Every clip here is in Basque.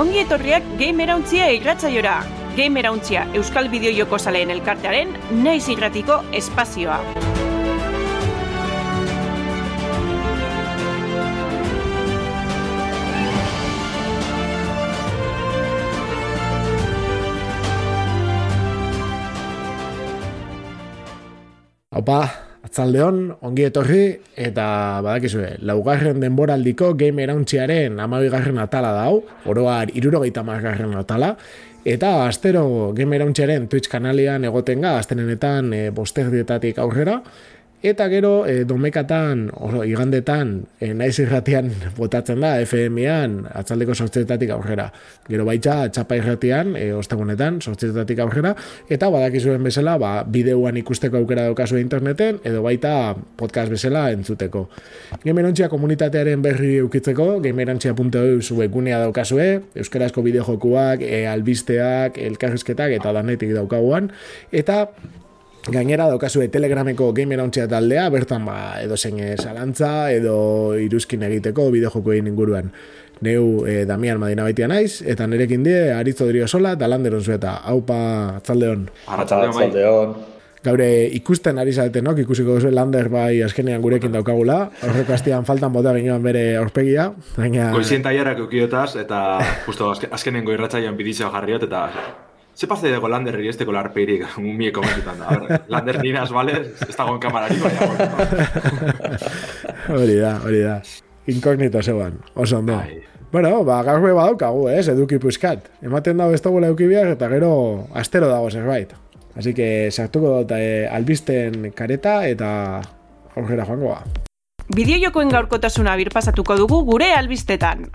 Ongi etorriak Game Erauntzia irratzaiora. Game Euskal Bideo Zaleen elkartearen naiz irratiko espazioa. Opa, atzaldeon, ongi etorri, eta badakizue, laugarren denboraldiko game erauntziaren amabigarren atala dau, oroar irurogeita margarren atala, eta astero game erauntziaren Twitch kanalian egoten ga, astenenetan e, bosterdietatik aurrera, Eta gero, e, domekatan, oso, igandetan, e, naiz irratian botatzen da, FM-ean, atzaldeko sortzetetatik aurrera. Gero baitza, txapa irratian, e, ostegunetan, sortzetetatik aurrera, eta badakizuen bezala, ba, bideoan ikusteko aukera daukazu interneten, edo baita podcast bezala entzuteko. Gamerontxia komunitatearen berri eukitzeko, gamerontxia.eu zuekunea daukazue, euskarazko bideojokuak, e, albisteak, elkarrizketak, eta danetik daukaguan, eta Gainera daukazue telegrameko gamer taldea, bertan ba, edo zein zalantza, edo iruzkin egiteko bideo egin inguruan. Neu e, Damian Madina baitia naiz, eta nerekin die, Aritzo Dirio Sola, eta Landeron zueta. Haupa, atzaldeon. Atzaldeon. Gaure ikusten ari zaten, no? ikusiko duzu Lander bai azkenean gurekin daukagula. Horreko hastian faltan bota ginoan bere aurpegia. Baina... Goizien taiarak eukiotaz, eta justo azkenengo irratzaioan bidizio jarriot, eta Se pase de Lander y este colar perik un mie comentan. A ver, Lander Ninas, vale, está con cámara aquí vaya. Hori da, hori da. Inkognito zeban, oso ondo. Bueno, ba, gaur beba daukagu, eh, eduki puskat. Ematen dago ez dagoela eukibiak eta gero astero dago zerbait. Así que sartuko dut eh, albisten kareta eta aurrera joangoa. Bideo jokoen gaurkotasuna birpasatuko dugu gure albistetan.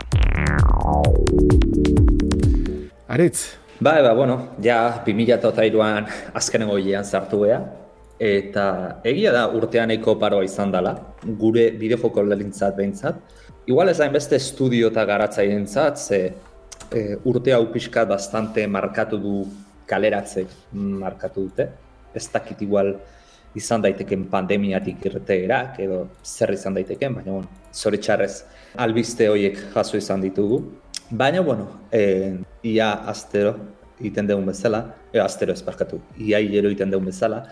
Aritz, Ba, ba, bueno, ja, 2008an azkenengo hilean zartu beha, eta egia da urtean eiko paroa izan dela, gure bideofoko lelintzat behintzat. Igual ez beste estudio eta garatzaien zat, ze e, urte hau pixka bastante markatu du kaleratzek markatu dute. Ez dakit igual izan daiteken pandemiatik irtegerak, edo zer izan daiteken, baina, bueno, zoritxarrez albiste horiek jaso izan ditugu. Baina, bueno, e, ia astero iten dugun bezala, e, astero ez parkatu, ia hilero iten dugun bezala.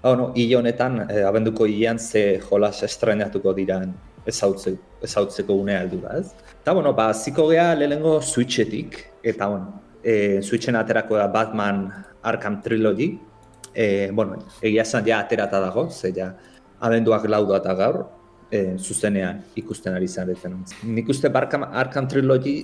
Ba, bueno, hile honetan, e, abenduko hilean ze jolas estrenatuko diran ezautzeko, ezautzeko unea heldu da, ez? Eta, bueno, ba, ziko geha lehenengo Switchetik, eta, bueno, e, Switchen aterako da Batman Arkham Trilogy, e, bueno, egia esan ja aterata dago, ze ja, abenduak laudu eta gaur, e, zuzenean ikusten ari zaretzen. Nik uste Arkham, Arkham Trilogy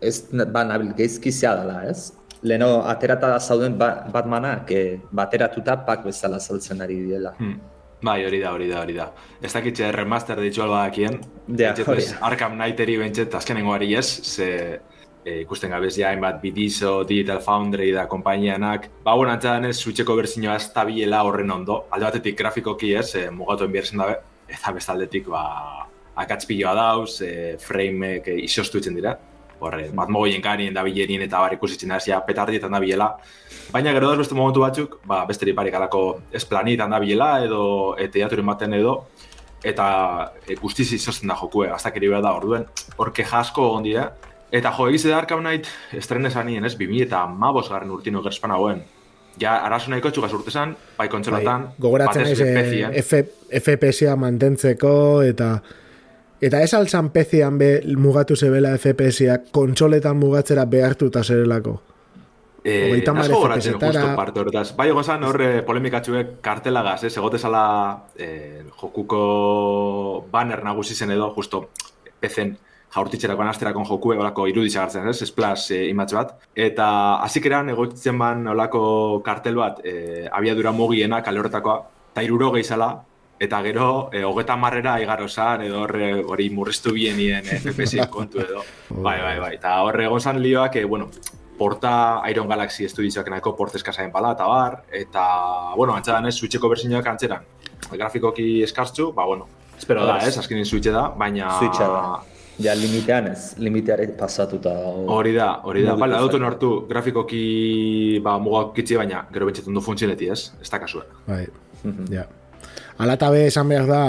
ez ba nabil geizkizia dela, ez? Leno aterata zauden ba, Batmanak eh, bateratuta pak bezala saltzen ari diela. Hmm. Bai, hori da, hori da, hori da. Ez dakitxe remaster ditu alba dakien. Ja, hori da. Arkham Knighteri bentset azkenengo ari ez, ze e, ikusten gabez ja, hainbat Bidizo, Digital Foundry da kompainianak. Ba, bueno, antzadan ez, switcheko berzinoa ez tabiela horren ondo. Alde batetik grafikoki ez, e, mugatuen bierzen dabe, eta bestaldetik, ba, akatzpilloa dauz, e, frameek e, isostu dira horre, bat mogoien kanien da bilerien eta bar ikusitzen da, zia petardietan da bilela. Baina gero beste momentu batzuk, ba, beste riparik alako esplanitan da bilela edo teaturen baten edo, eta e, guztiz izosten da jokue, hasta keri da orduen, horke jasko egon dira. Eta jo, egize da Arkham Knight estrenez anien ez, 2000 eta mabos garren urtino gerspan hauen. Ja, arazo nahiko txugas urtezan, bai kontsolatan, bai, gogoratzen ez, FPS-a mantentzeko eta Eta ez altzan pezian be mugatu zebela FPS-a kontsoletan mugatzera behartuta zerelako. Eh, Ogeita mare FPS-etara. Bai, gozan horre polemikatxuek kartelagaz, eh? egote zala eh, jokuko banner nagusi zen edo, justo pezen jaurtitxerako anasterakon jokue olako iruditza gartzen, ez? Esplas eh, imatz bat. Eta hasik eran egoitzen ban olako kartel bat eh, abiadura mugiena kale horretakoa, eta iruro gehizala, eta gero, e, hogeta marrera igaro zan, edo horre hori murriztu bienien e, FPS kontu edo. bai, bai, bai. Eta horre egon zan lioak, e, bueno, porta Iron Galaxy estudizioak nahiko portez kasaien pala, eta bar, eta, bueno, antzadan ez, switcheko berzinoak antzeran, grafikoki eskartzu, ba, bueno, espero da, ez, azkenin switche da, baina... Switcha da. Ja, limitean ez, limiteare pasatuta. Hori da, hori da. Bala, dut hartu grafikoki ba, mugak kitzi baina, gero bentsetan du funtzioneti ez, ez da kasuen. Bai, mhm. Ja. Alatabe esan behar da,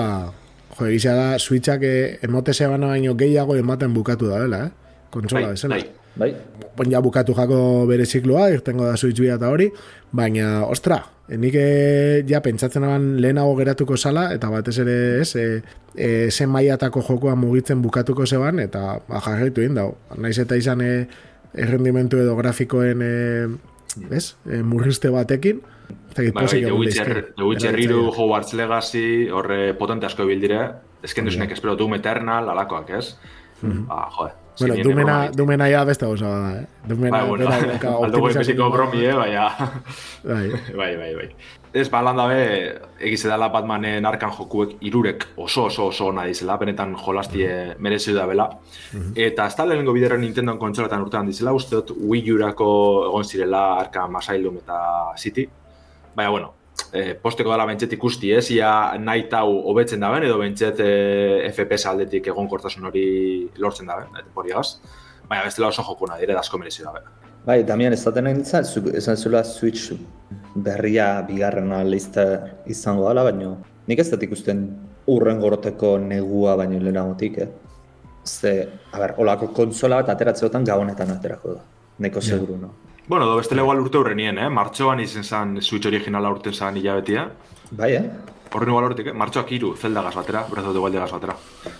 jo, egizia da, switchak eh, emote zebana baino gehiago ematen bukatu da, dela, eh? Kontsola bai, bezala. Bai. Bai. Bon, ja bukatu jako bere zikloa, irtengo da Switch eta hori, baina, ostra, nik e, ja pentsatzen aban lehenago geratuko zala, eta batez ere ez, e, e, zen maiatako jokoa mugitzen bukatuko zeban, eta ba, jarraitu indau. Naiz eta izan e, errendimentu edo grafikoen e, ez, e, murrizte batekin, Bai, bai, The Witcher, The Witcher Riru, Hogwarts Legacy, horre potente asko bildire, ezken duzunek espero Doom Eternal, alakoak, ez? Mm -hmm. Ba, joder. Bueno, dumena, dumena ya beste gauza bada, eh? Dumena, bai, bueno, aldo goi pesiko bromi, eh? Baina... bai, bai, bai. bai. Ez, ba, lan dabe, egize dela Batmanen arkan jokuek irurek oso oso oso ona dizela, benetan jolastie merezi da bela. Mhm. Eta ez da lehenengo bidera Nintendo kontsoletan urtean dizela, uste dut Wii U-rako egon zirela arkan Asylum eta City. Baina, bueno, eh, posteko dela bentset ikusti, ez, ia nahi tau hobetzen daben, edo bentset eh, FPS aldetik egon kortasun hori lortzen daben, eta hori Baina, bestela oso jokuna, dire, dasko merezi dabe. Bai, Damian, ez daten egin esan zula Switch berria bigarren lista izango dela, baina nik ez dut ikusten urren goroteko negua baino lehenagotik, eh? Ze, a ber, olako konsola bat ateratzeotan gabonetan aterako da. Neko seguru, no? Bueno, do bestele igual urte urrenien, eh? Martxoan izen zan Switch originala urten zan hilabetia. Bai, eh? Horren igual urtik, eh? Martxoak iru, zelda gaz batera, Breath of the Wild gaz batera.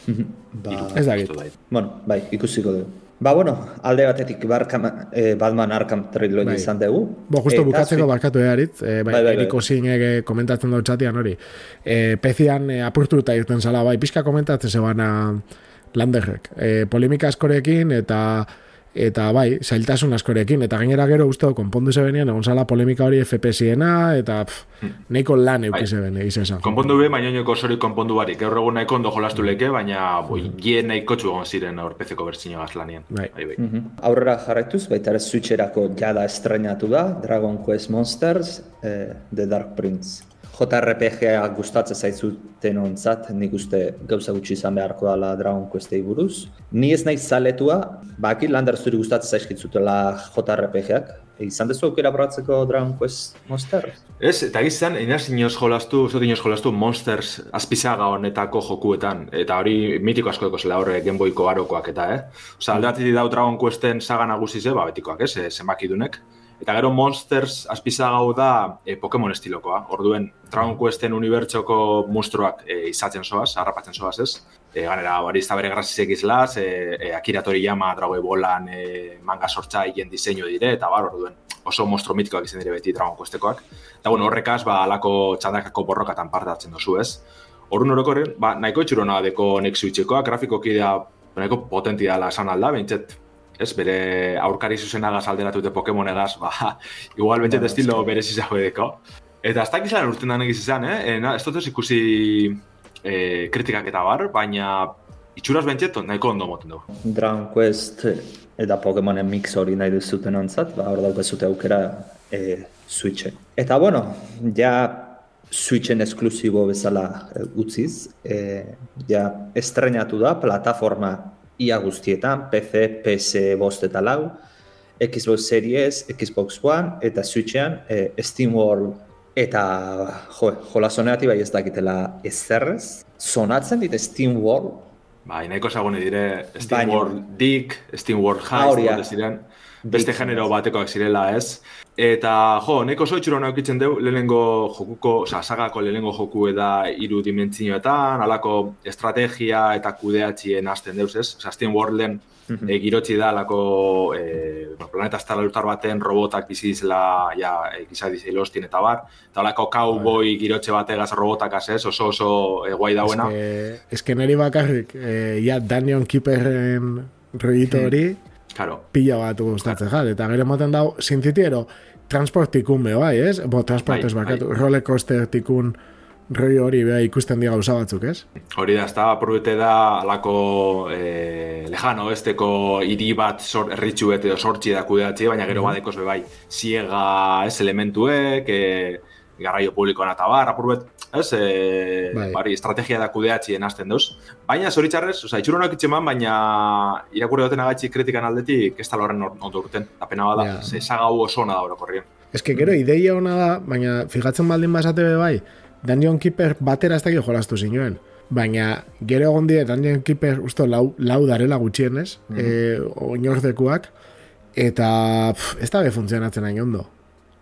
ba, ez da gitu. Bueno, bai, ikusiko dugu. Ba, bueno, alde batetik barkam, eh, Batman Arkham Trilogy bai. izan dugu. Bo, justo bukatzeko sui... barkatu egarit, eh, bai, bai, bai, eriko bai. komentatzen dut txatian hori. Eh, pezian eh, apurtu eta irten zala, bai, pixka komentatzen zebana landerrek. Eh, polemika askorekin eta eta bai, zailtasun askorekin, eta gainera gero uste konpondu ze benian, egon zala polemika hori FPS-iena, eta pff, hmm. nahiko lan euki bai. zeben, egiz esan. Konpondu be, baina nioiko sori konpondu barik, gaur egun nahiko ondo jolastu leke, baina boi, mm. gien nahiko txugon ziren hor PC-ko bertzino gazlanien. Bai. Bai, bai. Mm -hmm. Aurrera jarraituz, baita ere switcherako jada estrenatu da, Dragon Quest Monsters, eh, The Dark Prince. JRPG-a gustatzen zaitzuten ontzat, nik uste gauza gutxi izan beharko dela Dragon Questei buruz. Ni ez nahi zaletua, baki lander zuri gustatzen zaizkitzutela JRPG-ak. Izan dezu aukera boratzeko Dragon Quest Monsters? Ez, eta gizan, inaz inoz jolastu, zut inoz jolastu Monsters azpizaga honetako jokuetan. Eta hori mitiko asko zela horre genboiko barokoak eta, eh? Osa, aldatik dau Dragon Questen saga nagusi ze, ba, betikoak, ez, zenbakidunek. Eta gero Monsters azpiza gau da e, Pokemon estilokoa. Orduen Dragon Questen unibertsoko monstruak e, izatzen soaz, harrapatzen soaz ez. E, ganera, hori izta bere grazizek izlaz, e, e, Akira Toriyama, Drago Ebolan, e, manga sortza hien diseinu dire, eta bar, orduen oso monstro mitikoak izan dire beti Dragon Questekoak. Eta bueno, horrekaz, ba, alako txandakako borrokatan parte hartzen dozu ez. Horren orokorren, ba, nahiko etxurona deko nek switchekoak, grafikoki da, nahiko potenti dela esan alda, bentset, ez, bere aurkari zuzenagaz alderatute Pokemon egaz, ba, igual bentset estilo bere zizau edeko. Eta ez dakiz lan urten egiz izan, eh? E, na, ez dut ikusi e, kritikak eta bar, baina itxuraz bentset nahiko ondo moten dugu. Dragon Quest eta Pokemonen mix hori nahi duzuten ontzat, ba, hor daukazute aukera e, Switchen. Eta bueno, ja Switchen esklusibo bezala e, utziz, e, ja estrenatu da, plataforma ia guztietan, PC, PS, bost eta lau, Xbox Series, Xbox One, eta Switchean eh, Steam World eta jo, jola soneati bai ez dakitela ezerrez. Sonatzen dit Steam World? Bai, nahiko zagune dire Steam World Dick, Steam World Heist, ziren, beste genero batekoak zirela ez. Eta, jo, neko oso itxuro naukitzen dugu, lehenengo jokuko, oza, sagako lehenengo joku eda iru dimentzioetan, alako estrategia eta kudeatxien hasten deuz ez. Oza, Steam Worlden mm e, girotzi da alako e, planeta estara lutar baten robotak bizi dizela, ja, e, giza dizela eta bar. Eta alako cowboy girotxe bategaz robotak ez, oso oso e, guai dauena. Ez que, neri bakarrik, e, ja, Daniel Keeperren rollito hori, Claro. Pilla bat gustatzen claro. eta gero moten dau, sintzitiero, transport tikun be, bai, ez? Bo, transport ez bai, bakatu, bai. roller coaster tikun roi hori beha ikusten diga gauza batzuk, ez? Hori da, ez da, probete da, alako eh, lejano, esteko hiri bat sor, erritxu edo sortxi da kudeatzi, baina gero mm -hmm. badekoz be, bai, ziega ez elementuek, eh, garraio publikoan eta bar, apurbet, ez, e, bai. bari, estrategia da kudeatzi enazten duz. Baina, zoritzarrez, oza, itxuro honak itxeman, baina irakurri duten agatzi kritikan aldetik, ez tala horren ondo urten, da pena bada, yeah. ze zagau oso hona da orokorrien. Ez que gero, ideia hona da, baina, fijatzen baldin basate be bai, Dungeon Keeper batera ez dakio jolastu zinuen. Baina, gero egon die, Dungeon Keeper, usto, lau, lau darela gutxienez, mm -hmm. e, oinordekuak, eta pff, ez da be funtzionatzen hain ondo.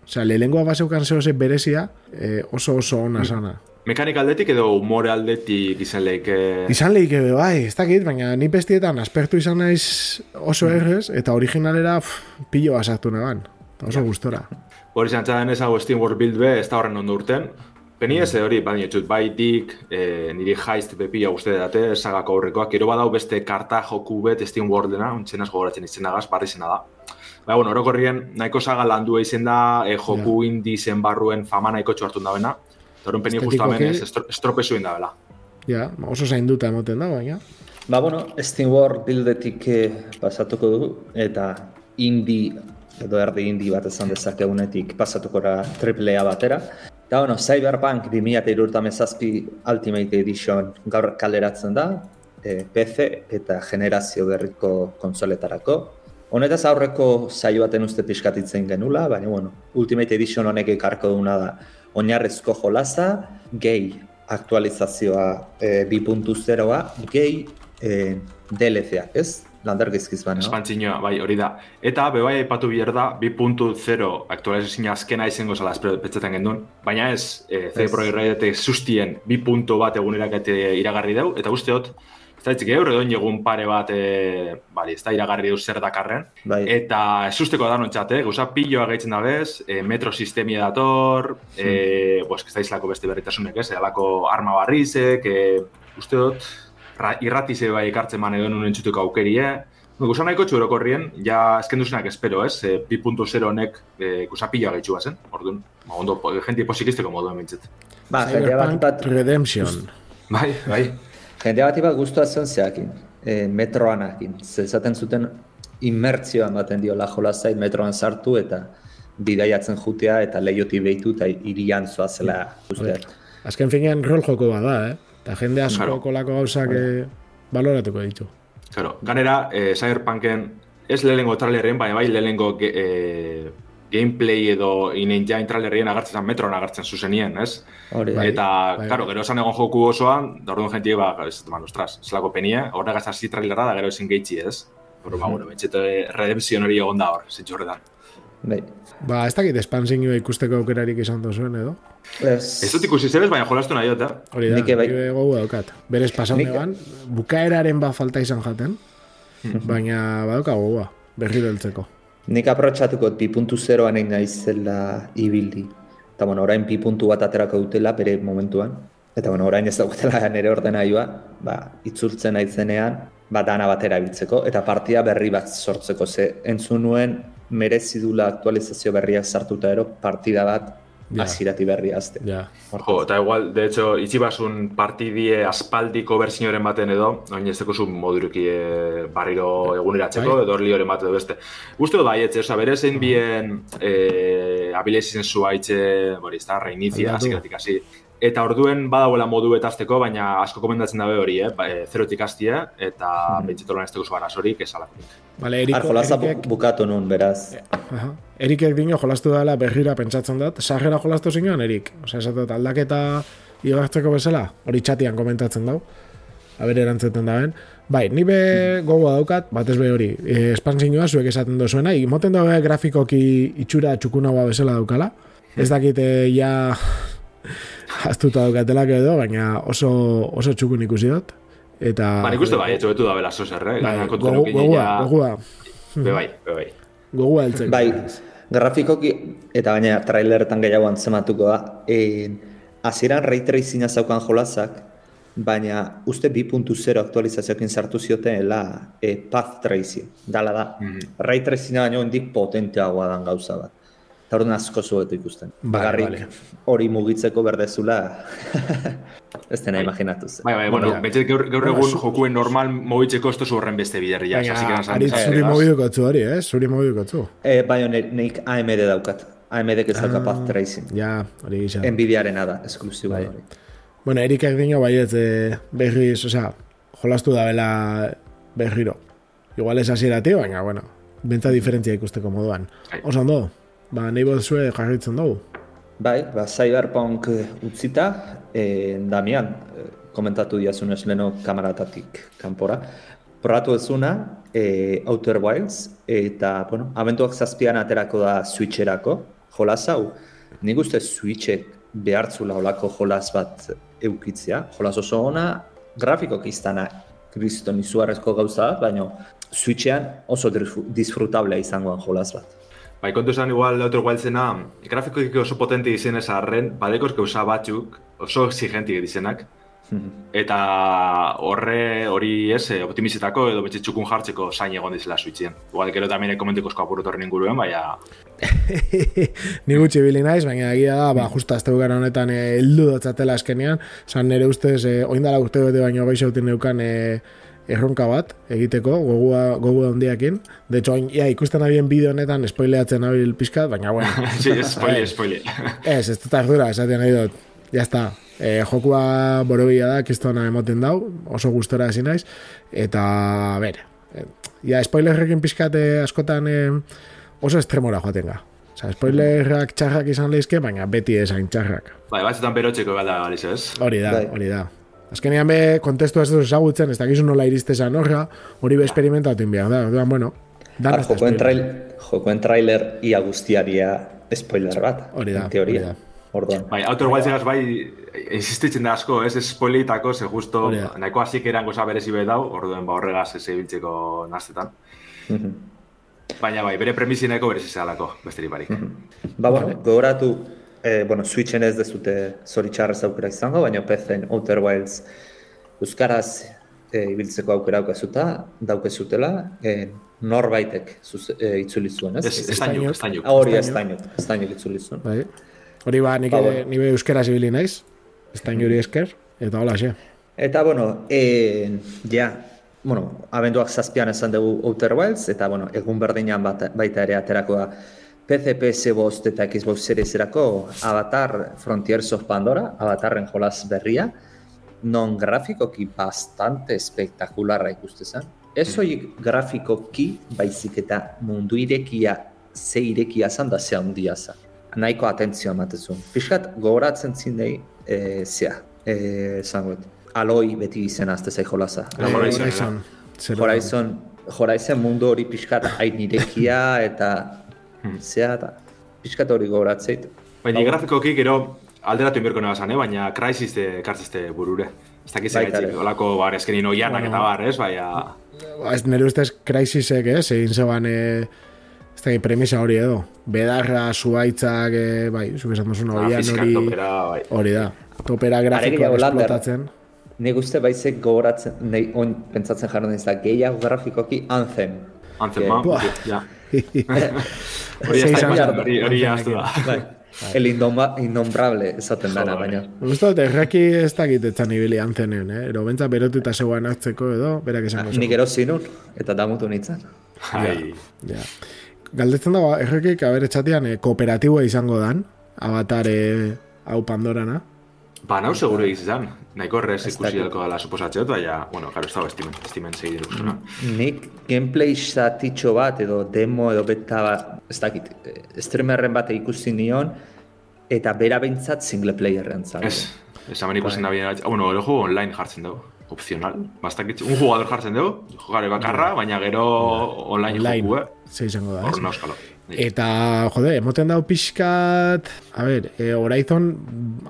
Osea, lehengoa baseukan zehose berezia eh, oso oso ona sana. Mekanik aldetik edo humore aldetik izan leike... Izan leike be, bai, ez dakit, baina ni bestietan aspertu izan naiz oso errez, eta originalera pff, pilo basartu nagan. Oso gustora. Hori izan txaden ez hau Steam World Build be, ez da horren ondo urten. Peni ez hori, baina etxut, bai dik, e, niri jaizt bepila uste date, esagako aurrekoak, gero badau beste karta joku bet Steam Worldena, untzen gogoratzen iztenagaz, barri zena da. Ba, bueno, orokorrien, nahiko saga landu eizen da, e, joku yeah. indi zen barruen fama nahiko txartun da bena. Horren peni justu hemen ez estro, estropezu da bela. Ja, oso zain duta emoten da, baina. Ba, bueno, Steam World bildetik eh, pasatuko dugu, eta indi edo erdi indi bat esan dezakegunetik pasatuko da AAA batera. Eta, bueno, Cyberpunk 2008 Ultimate Edition gaur kaleratzen da, e, PC eta generazio berriko konsoletarako. Honetaz aurreko saio baten uste pixkatitzen genula, baina, bueno, Ultimate Edition honek ekarko duna da oinarrezko jolaza, gehi aktualizazioa e, 2.0a, gehi e, DLC-ak, ez? lander gizkiz baina. Espantzinoa, bai, hori da. Eta, bebai aipatu bihar da, 2.0 aktualizazioa azkena izango zala petxetan gendun. Baina ez, e, eh, CD Pro irraidete sustien 2. bat egunerak iragarri deu, eta usteot, ez da ditzik edo egun pare bat, e, bali, ez da iragarri deu zer dakarren. Bai. Eta ez usteko da nontxat, eh? gauza piloa gaitzen da bez, e, metro sistemia dator, hmm. e, pues, ez da izlako beste berritasunek, ez, alako arma barrizek, e, usteot, irratize bai ekartzen man edo nuen txutuko aukerie. No, gusa nahiko txurokorrien, ja esken duzenak espero, ez? E, 2.0 honek e, gusa pila gaitxu bazen, orduan. Ba, ondo, jenti posikisteko modu emintzet. Ba, bat bat... Redemption. Bai, bai. Jendea bat bat guztua zen zeakin, e, metroanakin. Zezaten zuten inmertzioa ematen dio la jolazai metroan sartu eta bidaiatzen jutea eta lehioti behitu eta irian zoazela guztia. Azken finean rol joko bada, eh? Eta jende asko claro. kolako gauzak eh, baloratuko ditu. Claro. Ganera, eh, Cyberpunken ez lehenengo trailerren, baina bai lehenengo eh, gameplay edo inen jain trailerrien agartzen metron agartzen zuzenien, ez? Hori. Eta, bai, claro, bai. gero esan egon joku osoan, da orduan jentie, ba, ez, man, ostras, ez lako penie, horrega hasi trailera da gero ezin geitzi, ez? Pero, ba, bueno, betxeto redemption hori egon da hor, zintxu horretan. Bai. Ba, ez dakit espansin ikusteko aukerarik izan zuen, edo? Ez dut ikusi zebez, baina jolastu nahi dut, eh? Hori da, bai. gogu daukat. Berez pasau neban, bukaeraren ba falta izan jaten, mhm. baina badauka gogoa, berri deltzeko. Nik aprotxatuko 2.0an egin nahi zela ibildi. Eta bueno, orain 2. bat aterako dutela bere momentuan. Eta bueno, orain ez daukatela nire ordenaioa, ba, itzultzen aitzenean, ba, dana batera biltzeko, eta partia berri bat sortzeko. Ze entzun nuen, merezidula aktualizazio berriak sartuta ero, partida bat yeah. azirati berri azte. Yeah. Jo, eta igual, de hecho, itxibasun partidie aspaldiko berzinoren baten edo, oin ez zu moduruki e, barriro eguneratzeko, bai. edo orli horren bat edo beste. Guztu bai, etxe, oza, bere zein bien e, abilezi zen zua itxe, bori, ez da, reinizia, aziratik hasi, Eta orduen badagoela modu betazteko, baina asko komendatzen dabe hori, eh? Ba, e, zerotik aztie, eta mm -hmm. bentsetolan ez teguzu gara hori, Vale, Eriko, jolaza Erikek... bukatu nun, beraz. Uh Erikek dino jolastu dela berrira pentsatzen dut. Sargera jolastu zinean, Erik? Osa, esatu aldaketa igartzeko bezala, hori txatian komentatzen dau. Aber erantzeten da ben. Bai, ni be gogoa daukat, batez be hori, e, espansinua zuek esaten dozuena, imoten dabe grafikoki itxura txukunagoa bezala daukala. Ez dakite ja Aztuta daukatelak edo, baina oso, oso txukun ikusi dut. Eta... Ba, nik uste bai, etxo betu da bela sozer, eh? Bai, gogua, gogua. Be bai, be bai. Gogua eltzen. Bai, grafikoki, eta baina traileretan gehiago antzematuko da, e, aziran ray tracing zaukan jolazak, baina uste 2.0 aktualizazioekin sartu ziotela e, path tracing, dala da. Mm -hmm. Ray tracing baino hendik potenteagoa dan gauza bat. Eta hori asko zuetu ikusten. Bagarrik hori mugitzeko berdezula ez dena bai. imaginatuz. Bai, bai, bueno, betxet gaur, gaur egun jokuen normal mogitzeko esto horren beste biderri. Baina, ari zuri mogiduko zu hori, eh? Zuri mogiduko zu. Eh, bai, nik AMD daukat. AMD ez dauka ah, tracing. Ja, hori gisa. Nvidiaren da, esklusibo bai. hori. Bueno, Erikak dino bai ez eh, berriz, osea, jolastu da bela berriro. Igual ez asierati, baina, bueno, benta diferentzia ikusteko moduan. Bai. Osan do? Ba, nahi bat zue jarritzen dugu. Bai, ba, Cyberpunk utzita, e, Damian, e, komentatu diazun ez leno kamaratatik kanpora. probatu ezuna, e, Outer Wilds, eta, bueno, abentuak zazpian aterako da Switcherako, jolas hau. Nik uste Switchek behartzula olako jolas bat eukitzea, jolas oso ona, grafikok iztana kriston izuarrezko gauza bat, baina Switchean oso disfrutablea izangoan jolas bat. Bai, kontu esan igual Outer Wildsena, grafikoik oso potente izen ez arren, badekoz gauza batzuk, oso exigentik izenak, Eta horre hori ez, eh, optimizetako edo betxe txukun jartzeko zain egon dizela suitzien. Igual, gero tamien komentiko esko apurut horren inguruen, baina... Ni gutxi bili naiz, baina egia da, ba, justa azte gara honetan eh, heldu dotzatela eskenean, zan nire ustez, e, oindala urte bete baino baixautin neukan e, erronka bat egiteko, gogua, gogua ondiakin. De hecho, ja, ikusten abien bideo honetan, spoileatzen abil pizkat, baina bueno. sí, spoile, spoile. ez, ez dut ardura, esaten nahi dut. Ya está, E, jokua borobila da, kistona emoten dau, oso gustora hasi naiz, eta, ber, ja, spoilerrekin pizkate askotan e, oso estremora joaten ga. Osa, spoilerrak txarrak izan lehizke, baina beti esan txarrak. Bai, batzutan berotxeko gada galiz ez? Hori da, bai. hori da. Azkenean be, kontestu ez duz ezagutzen, ez dakizu nola iristezan horra, hori be esperimentatu inbiak da. Orduan, bueno, dan jokoen, trail, jokoen trailer ia guztiaria spoiler bat, hori da, hori da. Orduan. Bai, Outer Wilds bai, insistitzen da asko, ez, ez spoileitako, ze justo, nahiko hasik eran goza berezi be dau, orduen ba horregaz ez ebiltzeko naztetan. Mhm. Baina bai, bere premisi nahiko berezi zehalako, besterik barik. Mhm. Ba, bueno, gogoratu, eh, bueno, Switchen ez dezute zoritxarrez aukera izango, baina PC-en Outer Wilds Euskaraz e, ibiltzeko aukera aukazuta, daukezutela, e, norbaitek zuz, e, itzuli zuen, ez? Ez, ez ez. Hori, ez tainuk, ez tainuk itzuli zuen. Bai. Hori ba, nik ba, bueno. euskera zibili naiz, ez esker, eta hola, xe. Eta, bueno, e, ja, bueno, abenduak zazpian esan dugu Outer Wilds, eta, bueno, egun berdinean bat, baita ere aterako da PC, PS, Bost eta Xbox Series erako Avatar Frontiers of Pandora, Avatarren jolas berria, non grafikoki bastante espektakularra ikuste zen. Ez hori grafikoki baizik eta mundu irekia, ze irekia zan da ze handia zen nahiko atentzioa ematezu. Piskat gogoratzen zinei e, zea, e, zangoet, aloi beti izena azte zei jolaza. Horizon. Horizon. Horizon mundu hori piskat hain nirekia eta hmm. zea eta piskat hori gogoratzeit. Baina grafikoki gero alderatu inberko zan, eh? baina Crysis de kartzeste burure. Ez dakiz egitzik, olako bar, eskenin oianak eta bar, ez, baina... Ez nire ustez Crysisek, ez, egin zeban... Eh ez da, premisa hori edo. Bedarra, zuaitzak, e, bai, zuk esan duzun hori, hori, bai. hori da. Topera grafikoa esplotatzen. Nik uste baizek gogoratzen, nahi on pentsatzen jarren ez da, gehiago grafikoki Anthem. Anthem, ma, ja. Hori hori jaztu da. Bai. El innombrable esaten dana, baina. Gusto, erraki ez da gitetzen ibili antzenen, eh? Ero bentsa berotuta zegoen hartzeko edo, berak esan gozo. Nik erosinun, eta damutu nintzen. Ai. Ja galdetzen dago, errekik, haber etxatean, e, kooperatiboa izango dan, abatare hau pandorana. Ba, nau seguro izan, nahiko horrez ikusi delko dala suposatzeot, baina, bueno, karo, ez dago estimen, estimen segir duz, no? Nik gameplay zatitxo bat, edo demo, edo beta bat, ez dakit, streamerren bat ikusi nion, eta bera behintzat single playerren zan. Ez, ez hamen ikusten bai. da bine, bueno, juego online jartzen dugu opcional. Bastakitz, un jugador jartzen dugu, jugare bakarra, baina gero online, online. joku, eh? Ze izango da, ez? Eta, jode, emoten dau pixkat, a ber, e, Horizon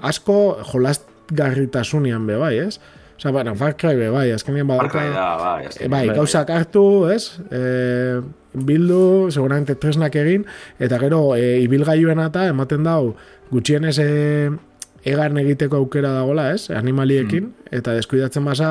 asko jolast garritasunian be bai, ez? Osa, bueno, Far Cry be bai, azkenean badaka... Far Cry da, bai, azkenean. Bai, gauzak hartu, ez? E, bildu, seguramente tresnak egin, eta gero, e, ibilgailuen eta ematen dau, gutxienez e, egarn egiteko aukera dagoela, ez? Animaliekin, mm. eta deskuidatzen basa,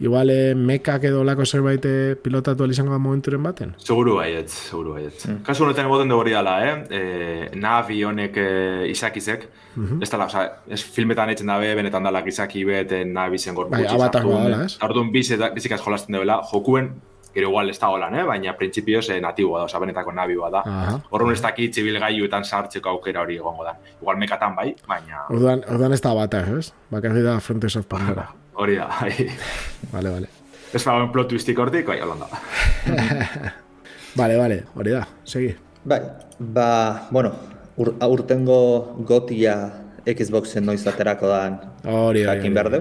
igual eh, mekak edo lako zerbait eh, pilotatu alizango da momenturen baten? Seguru baiet, seguru baiet. Mm. Kasu honetan egoten dugu dala, eh? E, navi honek e, izakizek, mm -hmm. ez dala, oza, ez filmetan etzen dabe, benetan dala izaki bet, navi zen gorputzi. Bai, abatak badala, ez? Tardun bizikaz jolasten duela, jokuen Gero igual ez da holan, eh? baina printzipioz eh, natiboa da, oza, benetako nabioa da. Horren ez dakit zibilgailuetan sartzeko aukera hori egongo da. Igual mekatan bai, baina... Orduan, orduan ez da bata, ez? Bakarri da Frontes of Pandora. Hori da, bai. vale, vale. Ez da, un plot twistik hortik, bai, holanda. vale, vale, hori da, segi. Bai, ba, bueno, ur, aurtengo gotia Xboxen noiz aterako dan hori, jakin behar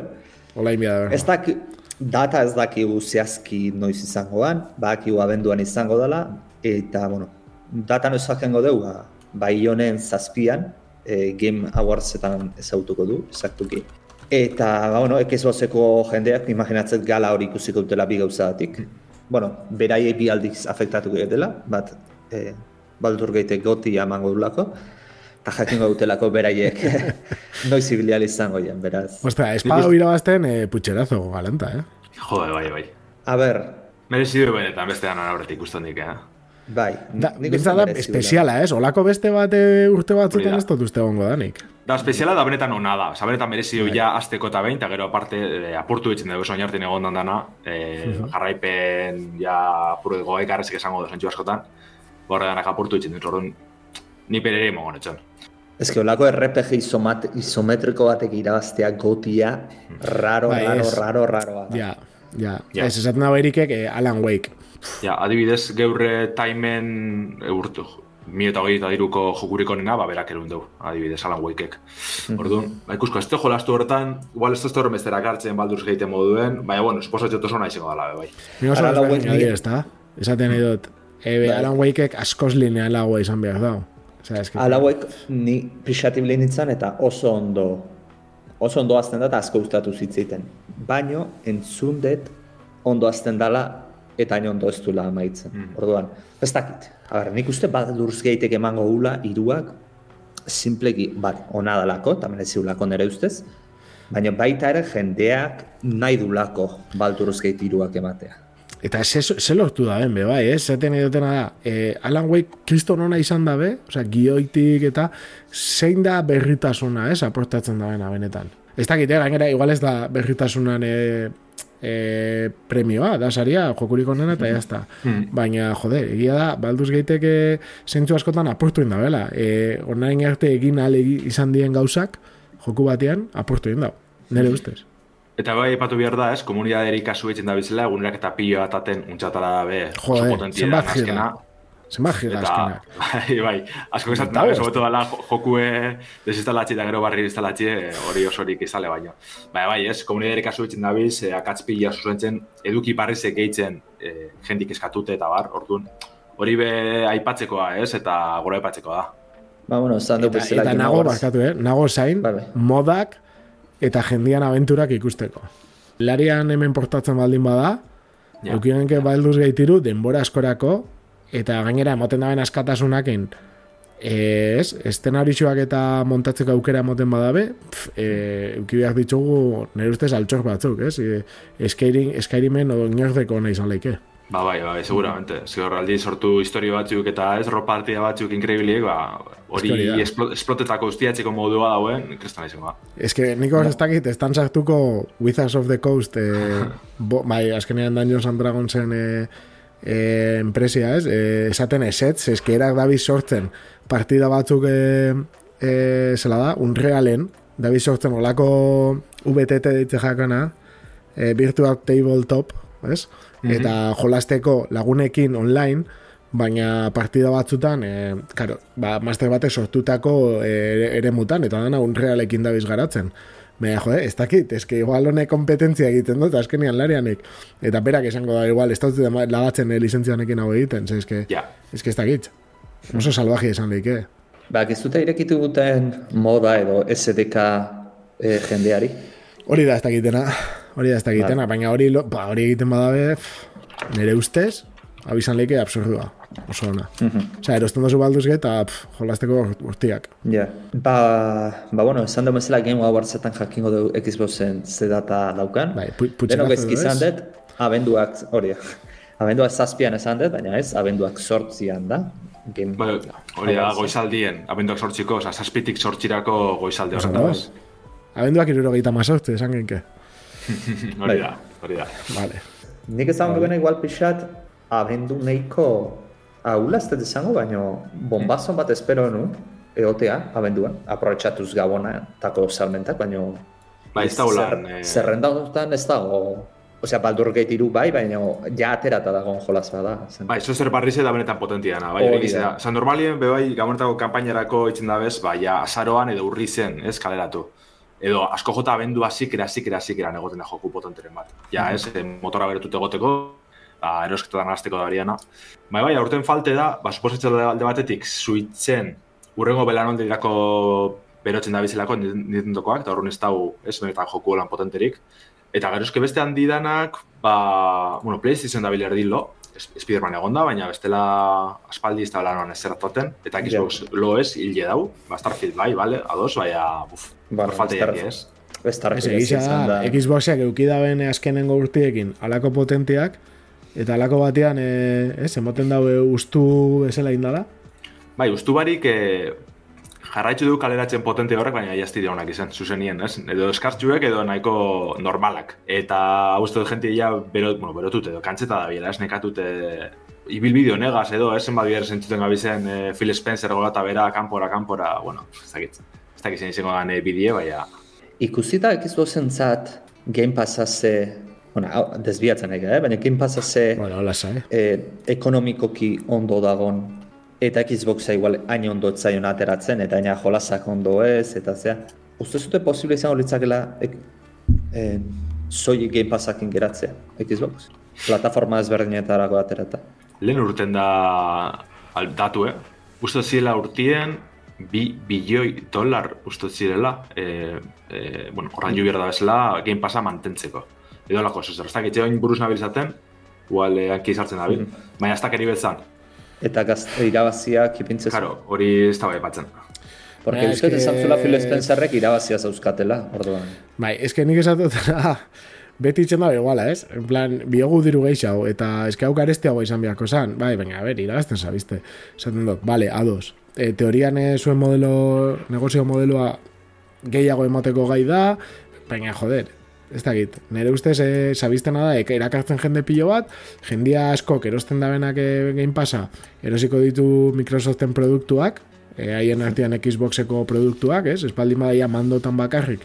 Hola inbia da. Ez dakit, data ez dakigu zehazki noiz izangoan, badakigu abenduan izango dela, eta, bueno, data noiz jakengo dugu, ba, bai honen zazpian, e, Game Awardsetan ezautuko du, ezaktuki. Eta, ba, bueno, Xboxeko jendeak, imaginatzen gala hori ikusiko dutela bi gauzadatik. Bueno, beraiei bi aldiz afektatuko dela, bat, e, baldur gehitek goti amango dulako, eta jakingo dutelako beraiek noiz ibilia izango jen, beraz. Ostra, espada huira bazten e, putxerazo galanta, eh? Jode, bai, bai. A ber... Merezidu benetan beste dana horretik ikusten dik, eh? Bai, da, da espeziala, ez? Olako beste bat e, urte batzutan ez dut uste gongo danik. Da, espeziala da benetan ona da. Osa, benetan merezi du bai. ja azteko eta behin, eta gero aparte e, apurtu ditzen dugu soin hartin egon dana, e, jarraipen ja dugu ekarrezik esango da zentsu askotan, borre danak apurtu ditzen dut, orduan, ni perere etxon. Ez que olako RPG isometriko batek irabaztea gotia, raro, bai, raro, raro, raro, raro. Ja, ja. ja. Ez esaten dago erikek eh, Alan Wake. Ja, adibidez, geurre taimen eurtu. Mi eta hori eta diruko jokuriko nena, ba, berak erun dugu, adibidez, Alan Wakek. Mhm. Orduan, ba, ikusko, ez tejo lastu horretan, igual ez testo horren bestera kartzen balduz gehiago moduen, baina, bueno, esposo etxotu zona izango dala, bai. Mi oso ez behar nahi ez da, esaten nahi dut, ebe, bai. Alan Wakek askoz linean lagua izan behar da. Alan Wake ni pixatib lehinitzen eta oso ondo, oso ondo azten da eta asko gustatu zitziten. Baino, entzun dut, ondo azten dala eta hain ondo ez duela amaitzen. Mm. Orduan, ez dakit. Aber, nik uste bat lurz gehitek emango gula iruak, simpleki, bat, ona dalako, eta menetzi ulako nire ustez, baina baita ere jendeak nahi dulako balturuz gehit iruak ematea. Eta ze, ze lortu da ben, be, bai, eh? Zaten edotena da, eh, Alan Wake kriston ona izan da be, oza, gioitik eta zein da berritasuna, eh, aportatzen da bena benetan. Ez dakit, eh, gainera, igual ez da berritasunan eh, e, premioa, da saria, jokurik onena eta jazta. Hmm. Baina, jode, egia da, balduz geiteke zentzu askotan aportu inda, bela. E, Onaren arte egin ale izan dien gauzak, joku batean, aportu inda. Nere ustez. Eta bai, epatu behar da, ez, komunidaderi kasu etzen da bizela, egunerak eta piloa ataten untsatala da be, Jode, zenbat gira. Zenbat gira azkenak. Bai, bai, asko esaten da, sobeto dala jokue desinstalatxe eta gero barri instalatxe hori osorik izale baino. Bai, bai, ez, komunidari kasu etzen dabiz, e, akatz pila zuzentzen, eduki barrizek gehitzen e, jendik eskatute eta bar, orduan, hori be aipatzekoa, ez, eta gora aipatzekoa da. Ba, bueno, zan eta, eta nago, barkatu, eh? nago zain, bai, modak eta jendian aventurak ikusteko. Larian hemen portatzen baldin bada, ja. eukienke balduz gehitiru, denbora askorako, eta gainera emoten daben askatasunakin ez, estenarixoak eta montatzeko aukera emoten badabe e, eukibiak ditugu nire ustez altxor batzuk, ez? E, eskairimen o inordeko nahi zaleike. Ba, bai, bai, seguramente. Zior, aldi sortu historio batzuk eta ez, ropa artia batzuk inkreibiliek, ba, hori esplotetako ustiatzeko modua dauen, kristan izango ba. Ez que, niko ez dakit, estan sartuko Wizards of the Coast, eh, bo, bai, azkenean Dungeons and Dragonsen eh, e, enpresia, ez? E, esaten esetz, eskerak dabi sortzen partida batzuk e, e, zela da, unrealen, dabi sortzen olako VTT ditze jakana, e, virtual tabletop, ez? Mm -hmm. Eta jolasteko lagunekin online, baina partida batzutan, e, karo, ba, master batek sortutako e, ere mutan, eta dana unrealekin dabiz garatzen. Baina, jode, ez dakit, ez que igual honek kompetentzia egiten dut, azkenian larianek. Eta berak esango da, igual, ez dut lagatzen eh, licentzianekin hau egiten, ez que, ja. ez que ez dakit. Oso salvaje esan lehik, eh? Ba, ez dute irekitu guten moda edo SDK eh, jendeari? Hori da ez dakitena, hori da ez dakitena, baina hori, ba, hori egiten badabe, nire ustez, abizan lehike absurdua oso ona. Mm -hmm. Osa, erosten dozu balduz eta jolasteko urtiak. Ja. Ba, ba, bueno, esan dugu mesela Game Awards-etan jakingo du Xboxen ze data daukan. Bai, putxena ez izan dut, abenduak, hori, abenduak zazpian esan dut, baina ez, abenduak sortzian da. Game... Ba, hori da, goizaldien, abenduak sortziko, oza, zazpitik sortzirako goizalde horretan. da. Abenduak iruro gehieta mazortzi, esan genke. hori da, hori da. Vale. Nik esan vale. igual pixat, abendu neiko Aula ez dut izango, baina bombazon bat espero nu, eotea, abenduan, aprobetsatuz gabona, tako salmentak, baina... Ba, ez da ulan... Eh... Zerrenda ez dago... Osea, baldur iru bai, baina ja aterata dagoen jolaz bada. Bai, eso zer barrize da benetan potentia dana, bai, egiz da. normalien, be bai, gabonetako kampainarako itzen da bez, bai, azaroan edo urri zen, ez, kaleratu. Edo asko jota abendu azikera, azikera, azikera negoten da joku potenteren bat. Ja, ez, eh, motora beretut egoteko, ba, erosketan azteko da bariana. Bai, bai, aurten falte da, ba, suposatzen da alde batetik, zuitzen, urrengo belanoldi dako berotzen da bizelako nintendokoak, eta horren ez dau, ez benetan joku lan potenterik. Eta gero eske beste handi danak, ba, bueno, PlayStation da biler dilo, Spiderman egon da, baina bestela aspaldi ez da lan ez zeratoten, eta Xbox yeah. lo ez, hilde dau, ba, Starfield bai, vale, ados, baina, buf, bueno, falta Star... ez. Starfield Ez egisa, da. Xboxak eukidaben azkenengo urtiekin alako potentiak, eta alako batean, e, ez, emoten daue ustu bezala indala. Bai, ustu barik, e, jarraitzu du kaleratzen potente horrek, baina jazti honak izan, zuzenien, ez? Edo eskartxuek edo nahiko normalak. Eta uste dut jentia ja berot, bueno, berotut edo kantzeta da biela, ez nekatute ibilbideo negaz edo, ez zenbat bier zentzuten gabizen e, Phil Spencer golata bera, kanpora, kanpora, bueno, ez dakit. Dakit zen izango gane bideo, baina... Ikusita Xboxen zat Game Passa ze, bueno, hau, desbiatzen ega, eh? baina Game Passa ze Bueno, lasa, eh? eh, ekonomikoki ondo dagon eta Xboxa igual hain ondo etzaion ateratzen, eta hain jolasak ondo ez, eta zea. Uste zute posible izango litzakela ek, eh, soilik Game Passakin geratzea, Xbox? Plataforma ezberdinetarako aterata. Lehen urten da aldatu, eh? Uste zirela urtien, bi bilioi dolar uste zirela, e, e, bueno, horran jo da bezala, Game Passa mantentzeko. Edo lako, ez ez dakit, join buruz nabilzaten, igual eh, hanki sartzen dabil, Mhm. baina ez dakeri bezan. Eta gaz, irabaziak ipintzez. Karo, hori ez da bai batzen. Porque uste eske- esan zula Phil Spencerrek irabazia zauzkatela, orduan. Bai, eske nik esatutena, beti itzen da iguala, ez? En plan, biogu diru gehiago, eta eske hau garestiago izan beharko zan. Bai, baina, a ber, irabazten zabizte. Esaten dut, bale, ados. E, teorian eh, zuen modelo, negozio modeloa gehiago emateko gai da, baina, joder, ez dakit, nire ustez e, zabiztena da, erakartzen jende pilo bat, jendia askok erosten da benak e, Game Passa, erosiko ditu Microsoften produktuak, e, haien artean Xboxeko produktuak, ez? Espaldin badaia mandotan bakarrik,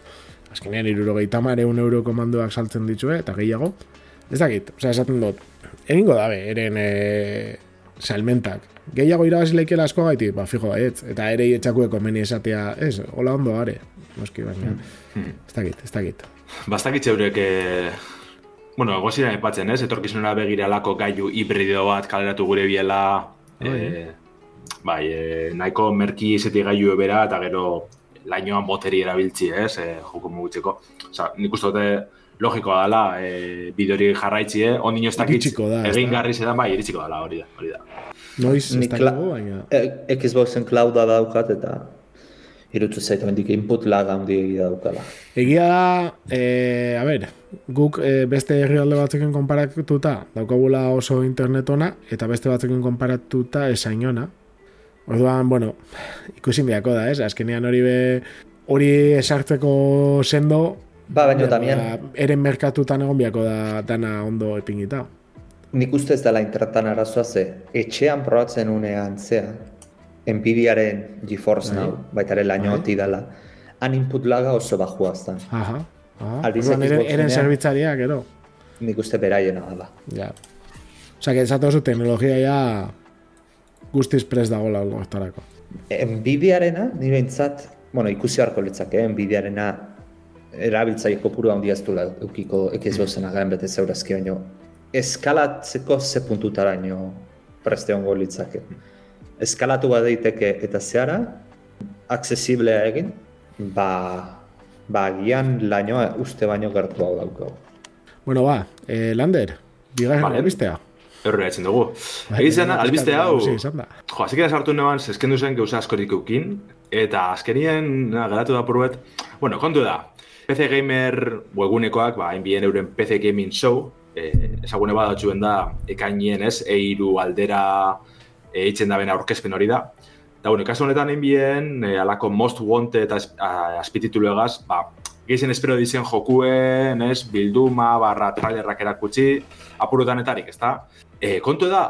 azkenean irurogeita mare un euroko mandoak saltzen ditue, eta gehiago. Ez dakit, osea, esaten dut, egingo dabe, eren e, salmentak. Gehiago irabazi leikela asko gaiti, ba, fijo baietz. Eta ere etxakueko meni esatea, ez, hola ondo are. Noski, baina, ez dakit, ez dakit. Bastakit zeurek, e, bueno, egozira epatzen, ez? Etorkizunera begira lako gailu hibrido bat kaleratu gure biela, e, bai, e, nahiko merki izetik gailu bera, eta gero lainoan boteri erabiltzi, ez? E, joko mugitzeko. Osa, nik uste dute logikoa dela, e, bidori jarraitzi, eh? Ondino ez dakit, egin garri zedan, bai, iritsiko dela, hori da, hori da. Noiz, ez dakigu, baina... E, Xboxen clouda daukat eta irutu zaitu mendik input lag handi egia daukala. Egia da, e, a ber, guk e, beste herrialde batzekin konparatuta daukagula oso internet ona, eta beste batzekin konparatuta esain ona. Orduan, bueno, ikusi biako da, ez? Azkenean hori be, hori esartzeko sendo, Ba, baina ba, tamien, eren merkatutan egon biako da dana ondo epingita. nik uste ez dela internetan arazoa ze, etxean probatzen unean zea, Nvidiaren GeForce. Now, baita ere laino hoti dela, han input laga oso bajua aztan. Aha, aha. Aldiz Orduan, eren, eren zerbitzariak, gero. Nik uste beraiena dela. Ja. Osa, que esatu oso teknologia ja guztiz prest dagoela hortarako. Nvidiarena, ni behintzat, bueno, ikusi harko litzake, Nvidiarena erabiltzaile kopuru handia ez duela eukiko Xboxen agaen bete zeurazki baino. Eskalatzeko ze puntutaraino preste ongo litzake. Eskalatu bat daiteke eta zehara, aksesiblea egin, ba, ba agian lainoa uste baino gertu hau daukagu. Bueno, ba, eh, Lander, bigarren Vale. albistea. Erre etzen dugu. Bai, Egin zen, bai, albiste bai, hau, jo, azikera sartu neban, zeskendu zen gauza askorik eukin, eta azkenien, na, geratu da purbet, bueno, kontu da, PC Gamer webgunekoak, ba, enbien euren PC Gaming Show, eh, ezagune badatzuen da, ekainien ez, eiru aldera eh, eitzen da bena aurkezpen hori da. Eta, bueno, kasu honetan enbien, eh, alako Most Wanted eta azpititulu egaz, ba, gehien espero dizen jokuen, ez, bilduma, barra trailerrak erakutsi, apurutanetarik, ez da? E, kontu da,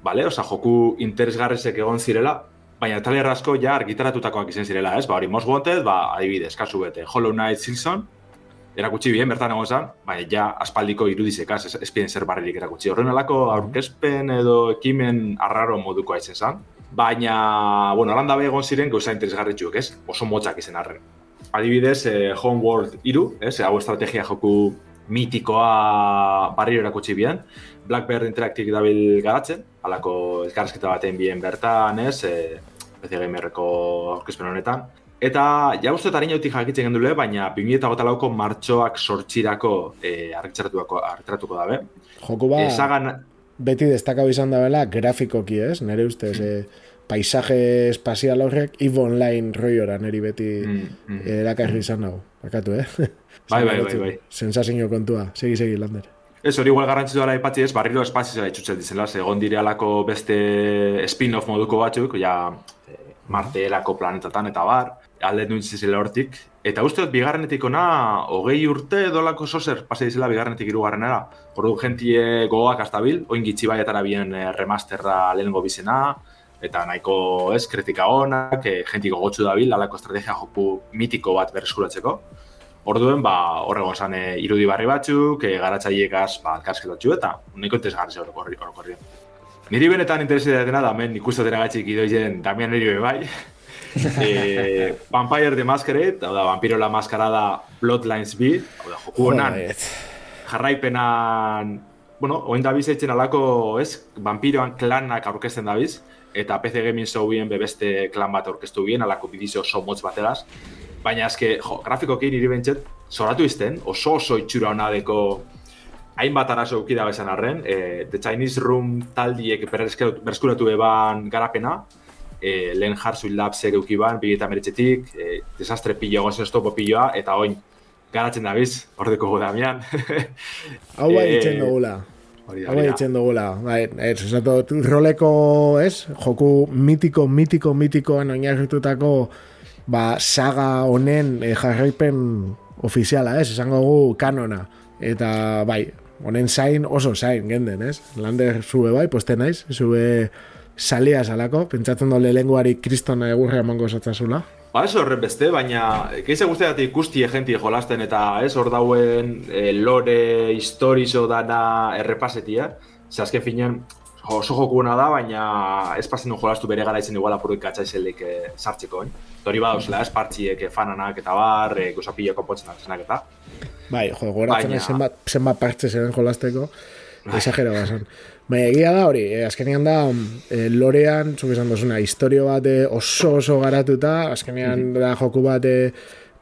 bale, oza, joku interesgarrezek egon zirela, baina trailer asko ja argitaratutakoak izan zirela, ez? Ba, hori Most Wanted, ba, adibidez, kasu bete, Hollow Knight Silson, erakutsi bien, bertan egon zen, baina ja aspaldiko irudizekaz, ez, ez zer barririk erakutsi. Horren alako aurkezpen edo ekimen arraro moduko aizen zen. Baina, bueno, holan dabe egon ziren gauza interesgarritxuek, ez? Oso motzak izen arren. adibidez, eh, Homeworld iru, ez, hau estrategia joku mitikoa barrio erakutsi bien, Blackbird Interactive dabil garatzen, alako elkarrezketa baten bien bertan, ez, e, PC Gamerreko aurkezpen honetan. Eta, ja uste eta harinotik jakitzen gendule, baina 2008 lauko martxoak sortxirako e, argitzaratuko dabe. Joko ba, Ezagan... beti destakau izan da bela, grafikoki ez, nire ustez, mm. paisaje espazial horrek, EVE Online roiora niri beti mm, mm. erakarri izan dago. Bakatu, eh? Bai, bai, bai, bai. Sensazio kontua, segi, segi, Lander. Ez hori igual garrantzitu dara ipatzi ez, barriro espazioa itxutzen dizela, egon dire alako beste spin-off moduko batzuk, ja eh, Marte erako planetatan eta bar, alde duen zizela hortik. Eta uste dut, bigarrenetik ona, hogei urte dolako sozer, pase dizela bigarrenetik irugarrenera. Ordu gentie gogoak astabil, oin gitzi baietara bien eh, remasterra lehenengo bizena, eta nahiko ez, kritika honak, e, genti gogotsu dabil, alako estrategia joku mitiko bat berreskuratzeko. Orduen, ba, horrego esan e, irudi barri batzuk, e, garatzaileekaz, ba, alkarsketatxu eta nahiko interesgarri horreko horreko Niri benetan interesi dena da, men ikustu dena gatzik idoizen Damian niri bai. e, Vampire the Masquerade, hau da, Vampiro la Mascarada Bloodlines B, hau da, joku honan, jarraipenan, bueno, oen da bizitzen alako, ez, vampiroan klanak aurkezten da biz, eta PC Gaming Showien bebeste klan bat aurkeztu bien, alako bidizo oso motz bateraz, baina eske, jo, grafikoki niri bentset, zoratu izten, oso oso itxura hona deko hainbat arazo eukida bezan arren, e, The Chinese Room taldiek berskuratu eban garapena, e, lehen Harsuil Labsek eukiban, bigeta meritzetik, e, desastre pilo egon zen estopo piloa, eta oin, garatzen da biz, ordeko gu Damian. Hau bai itzen dugula. Hau bai itzen dugula. Bai, ez, ez, roleko, ez, joku mitiko, mitiko, mitikoan oinarritutako ba, saga honen e, jarraipen ofiziala, ez? Esango gu kanona. Eta, bai, honen zain oso zain, genden, ez? Lander zube bai, poste naiz, zube salia salako, pentsatzen dole lenguari kristona egurra emango zatzazula. Ba, ez horren beste, baina keize guztiak ikusti egenti jolasten eta ez hor dauen e, lore, historizo dana errepasetia. Zer azken finean, oso jokuna da, baina ez pasen jolastu bere gara izan igual apurrik gatzaizelik e, sartzeko, eh? Tori badauzela, ez partziek, eh, fananak eta bar, e, gozapila konpotzen zenak eta. Bai, jo, goratzen baina... zenbat, zenbat partze zeren jolasteko, bai. esagero bazan. Baina egia da hori, eh, azkenean da, eh, lorean, zuk esan dozuna, historio bat oso oso garatuta, azkenean mm -hmm. da joku bat,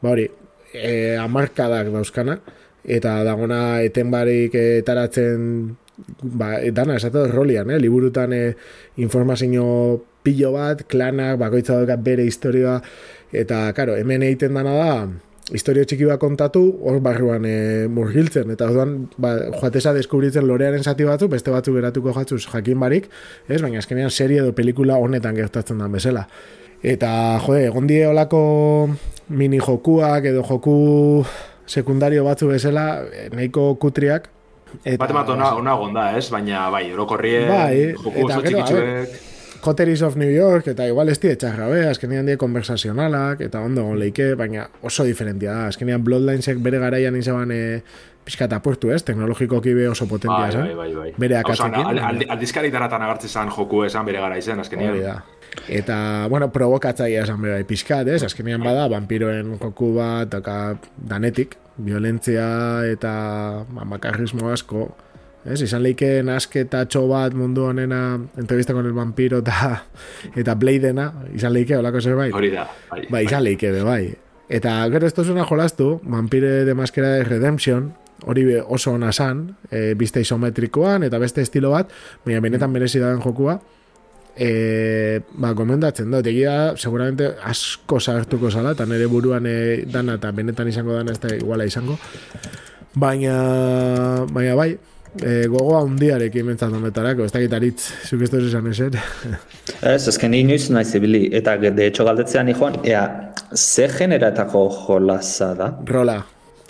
ba hori, eh, amarkadak dauzkana, eta dagona eten barik etaratzen ba, dana, esatu rolian, eh? liburutan eh, informazio pillo bat, klanak, bakoitza dukat bere historioa, eta, karo, hemen egiten dana da, historio txiki bat kontatu, hor barruan e, murgiltzen, eta orduan ba, joateza deskubritzen lorearen zati batzu, beste batzu geratuko jatzuz jakin barik, ez, baina azkenean serie edo pelikula honetan gertatzen da bezala. Eta, jode, egon die olako mini jokuak edo joku sekundario batzu bezala, eh, nahiko kutriak, Eta, bat ona, ona gonda, ez? Baina, bai, orokorrie, bai, joku oso txikitzuek... Coteries of New York, eta igual ez txarra, be, azkenean die konversazionalak, eta ondo leike, baina oso diferentia da. Azkenean Bloodlinesek bere garaian izaban e, pixka eta portu, ez? Teknologiko kibe oso potentia, bai, bai, bai, bai. Bere akatzekin. Aldizkari daratan agartzen zan joku esan bere gara izan, azkenean. da. Eta, bueno, provokatzaia esan bere pixkat, ez? Azkenean bada, vampiroen joku bat, danetik, violentzia eta makarrismo asko, Ez, izan leike nasketatxo bat mundu honena entrevista con el vampiro eta, eta Bladena, izan leike, holako zerbait? Hori da, bai. Bai, izan leike, be, bai. Eta gero ez tozuna jolastu, Vampire de Maskera de Redemption, hori oso ona san, e, biste isometrikoan eta beste estilo bat, baina benetan merezi dagoen jokua, e, ba, gomendatzen da, egia seguramente asko sartuko zala, eta nire buruan e, dana eta benetan izango dana ez da iguala izango, baina, baina bai, e, gogoa hundiarekin mentzat honetarako, ez dakit aritz, zuk ez esan eser. Ez, ezken inoiz nahi zibili, eta de hecho galdetzean joan, ea, ze generatako jolaza da? Rola.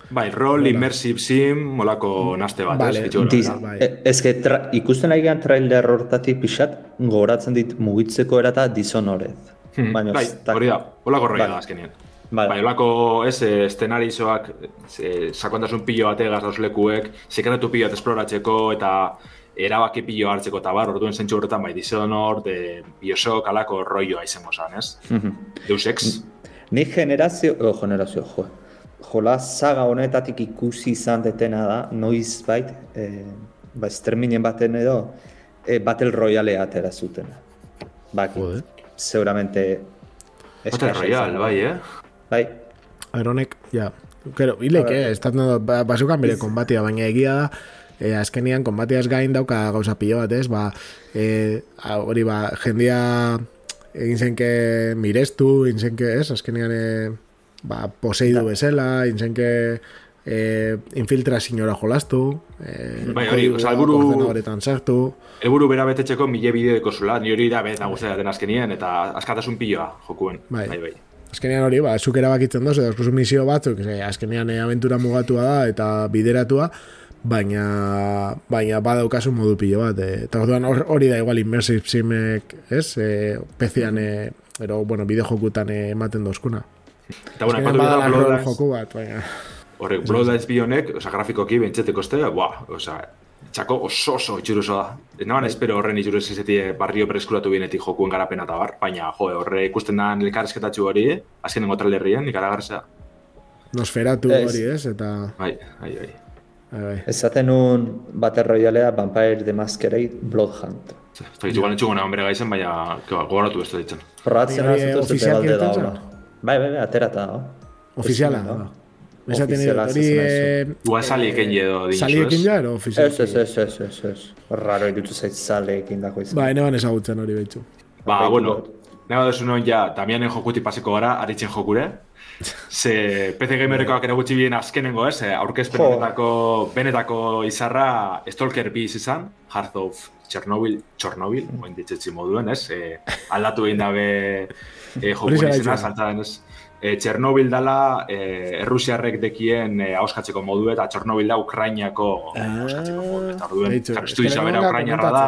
Bai, rol, immersive sim, molako naste bat, vale. ez? Diz, bai. Ez que ikusten ari gian trailer hortatik pixat, gogoratzen dit mugitzeko erata disonorez. Hmm. Baina, bai, hori da, holako bai. da azkenean. Vale. Bai, olako, ez, estenarizoak, e, sakontasun pilo bat egaz lekuek, sekretu pilo bat esploratzeko eta erabaki pilo hartzeko eta bar, orduen zentsu horretan, bai, Dishonored, de, Bioshock, alako roioa izango zan, ez? Mm -hmm. Deus Ex. Ni generazio, o generazio, jo, jola saga honetatik ikusi izan detena da, noiz bait, e, ba, esterminen baten edo, e, Battle Royale atera zuten. Ba, seguramente... Battle Royale, bai, eh? Bai. Aeronek, ja. Kero, hilek, eh, ez ba, basukan bere konbatia, baina egia da, e, azkenian konbatiaz gain dauka gauza pilo bat, ez? Ba, e, hori ba, jendia egin zenke mirestu, egin zenke, ez? Azkenian, e, ba, poseidu bezala, egin zenke e, infiltra sinora jolastu, e, bai, hori, oza, alburu... sartu. Elburu bera betetxeko mile bideo zula, ni hori da beta guztia den azkenien, eta askatasun piloa jokuen. Bai, bai. bai. Azkenean hori, ba, zuk erabakitzen dozu, edo misio batzuk, ze, azkenean e, aventura mugatua da eta bideratua, baina baina badaukazu modu pilo bat. E, eta orduan hori da igual immersive simek, ez? E, pezian, e, ero, bueno, bideo jokutan ematen dozkuna. Eta bueno, Azkenean badala joku bat, baina... Horrek, Bloodlines bionek, oza, grafikoki bentseteko este, buah, oza, txako oso oso itxuruzo da. Naban bai. espero horren itxuruz izetie barrio preskuratu binetik jokuen garapena eta bar, baina jo, horre ikusten da elkarrezketatxu hori, azken dengo trailerrien, ikaragarza. Nosferatu hori ez, eta... Bai, bai, bai. Bai, bai. Ezaten un Battle Royalea Vampire the Masquerade Blood Hunt. Ez da, igual entzugu nahan bere gaizen, baina gogoratu ez da ditzen. Probatzen hori ofizialki da, Bai, bai, bai, aterata da. Ofiziala, Esaten edo, hori... Igual sali ekin jedo, dinxu, Sali ekin ja, ero, ofizial. Ez, ez, ez, ez, ez, ez. Raro, irutu zait sali ekin dako izan. Ba, ene ban ezagutzen hori behitzu. Ba, bueno, nago desu non ja, Damianen jokuti pasiko gara, aritzen jokure. Ze PC Gamerrekoak ere gutxi bien azkenengo, ez? Aurkezpen benetako, benetako izarra Stalker B izan, Hearth of Chernobyl, Chernobyl, mm. oin ditzetzi moduen, ez? E, aldatu egin dabe e, jokuen izena, saltzaren, ez? E, Txernobil dala e, Errusiarrek dekien e, auskatzeko modu eta Txernobil da Ukrainiako ah, auskatzeko modu eta orduen karstu izabera Ukrainiarra da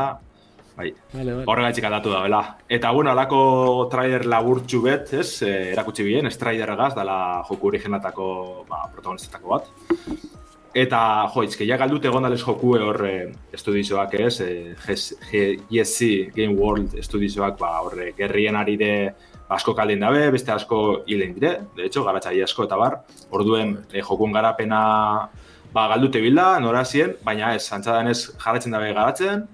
bai, vale, vale. aldatu da, bela. Eta, bueno, alako trailer laburtxu bet, ez, erakutsi bien, Strider gaz, dala joku originatako ba, protagonistetako bat. Eta, jo, izke, ja galdut egon dales joku hor e, estudizioak ez, e, GSC Game World estudizioak, ba, horre, gerrien ari de asko kaldin dabe, beste asko hilen dire, de hecho, garatxai asko eta bar, orduen e, jokun garapena ba, galdute bilda, norazien, baina ez, antzadan ez jarratzen dabe garatzen,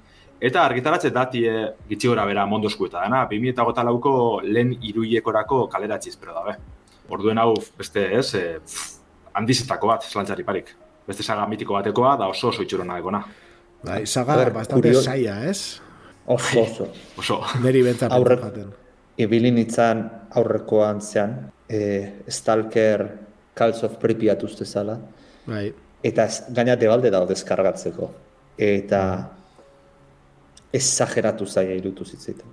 eta argitaratze dati e, gitzi gora bera mondosku eta dena, 2000 eta gota lauko lehen iruiekorako kaleratzi espero dabe. Orduen hau, beste ez, e, handizetako bat, zelantzari parik. Beste saga mitiko batekoa, da oso oso itxurona egona. Bai, saga bastante saia, ez? Oso, oso. oso. Neri jaten ibili nintzen aurrekoan zean, e, Stalker Calls of Pripyat uste zala. Bai. Eta gaina debalde dago deskargatzeko. Eta exageratu zaia irutu zitzaitan.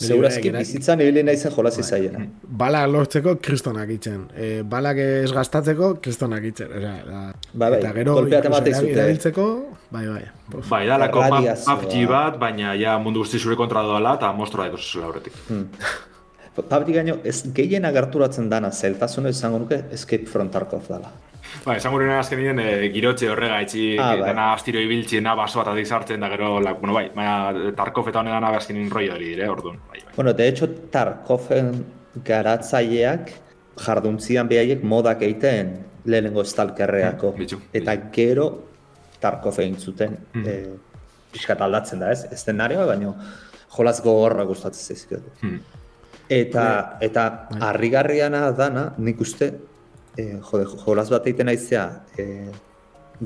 Segurazki bizitzan ibili nahi zen jolazi bai. zaiena. Balak lortzeko kristonak itzen. E, balak ez gastatzeko kristonak itzen. O sea, da, bai, bai. Eta gero erabiltzeko, bai, bai. Bai, da, lako PUBG bat, baina ja mundu guzti zure kontra doala eta mostroa eko zuzula horretik. Hmm. PUBG gaino, ez gehien agerturatzen dana, zeltasun izango nuke Escape from Tarkov dala. Ba, esan gure azken e, girotxe horrega etxi, ah, bai. dena astiro ibiltzi, na baso bat sartzen, da gero, la, bueno, bai, baina Tarkov eta honetan azken roi hori dire, orduan. Bai, bai. Bueno, de hecho, Tarkoven garatzaileak jarduntzian behaiek modak egiten lehenengo stalkerreako. Mm, eta gero Tarkov egin zuten, mm. e, pixkat aldatzen da ez, ez den nare, baina jolaz gogorra gustatzen zizkiote. Mm. Eta, eta bai. harrigarriana dana, nik uste, e, jode, jolaz bat egiten aizea, e,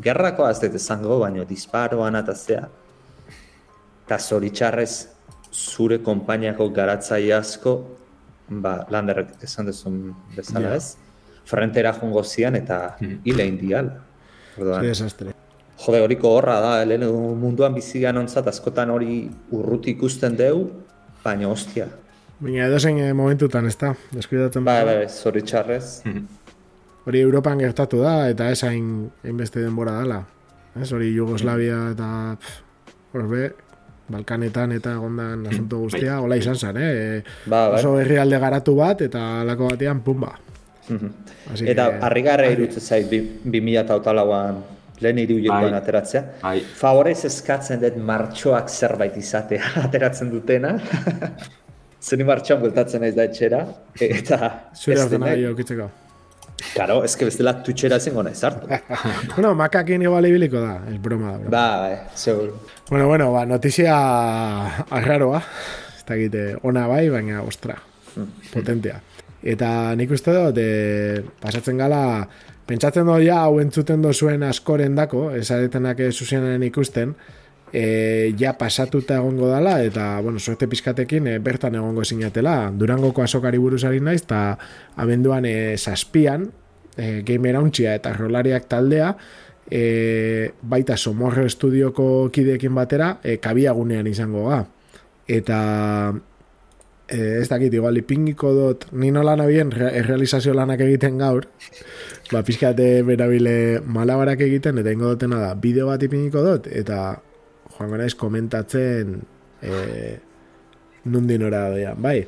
gerrako ez dut esango, baina disparoan eta zea, eta zoritxarrez zure konpainiako garatzai asko, ba, landerrek esan duzun bezala yeah. ez, frentera jongo zian eta mm. hile indial. desastre. Jode, horiko horra da, lehen munduan bizigan ontzat, askotan hori urruti ikusten deu, baina ostia. Baina edo zen eh, momentutan, ez da, deskuidatzen bai, bai, zoritxarrez. Mm hori Europan gertatu da, eta ez hain beste denbora dela. Ez hori Jugoslavia eta horbe, Balkanetan eta gondan asunto guztia, bai. hola izan zen, eh? Ba, bai. Oso herrialde garatu bat, eta lako batean, pumba. Mhm. Así eta que... harrigarra irutze zait, bi, mila eta otalauan lehen iruiekoan bai. ateratzea. Bai. Favorez eskatzen dut martxoak zerbait izatea ateratzen dutena. Zeni martxan bultatzen naiz da etxera, eta... Zure ordenagailu nahi aukitzeko. Claro, es que bestela tutxera zengo nahi zartu. bueno, makakin igual ibiliko da, es broma. broma. Ba, bai, seguro. Bueno, bueno, ba, notizia arraroa. Ez da gite, ona bai, baina, ostra, hmm. potentea. Eta nik uste dut, e, pasatzen gala, pentsatzen dut ja, hau entzuten zuen askoren dako, esaretenak zuzenen ikusten, e, ja pasatuta egongo dala eta bueno, suerte pizkatekin e, bertan egongo sinatela. Durangoko azokari buruzari naiz eta abenduan e, saspian e, gamer eta rolariak taldea e, baita somorro estudioko kideekin batera e, kabiagunean izango ga. Eta e, ez dakit, igual ipingiko dut ni nola nabien realizazio lanak egiten gaur ba, pizkate berabile malabarak egiten eta ingo dutena da bideo bat ipingiko dut eta joan naiz komentatzen e, nundin ora doia. Bai,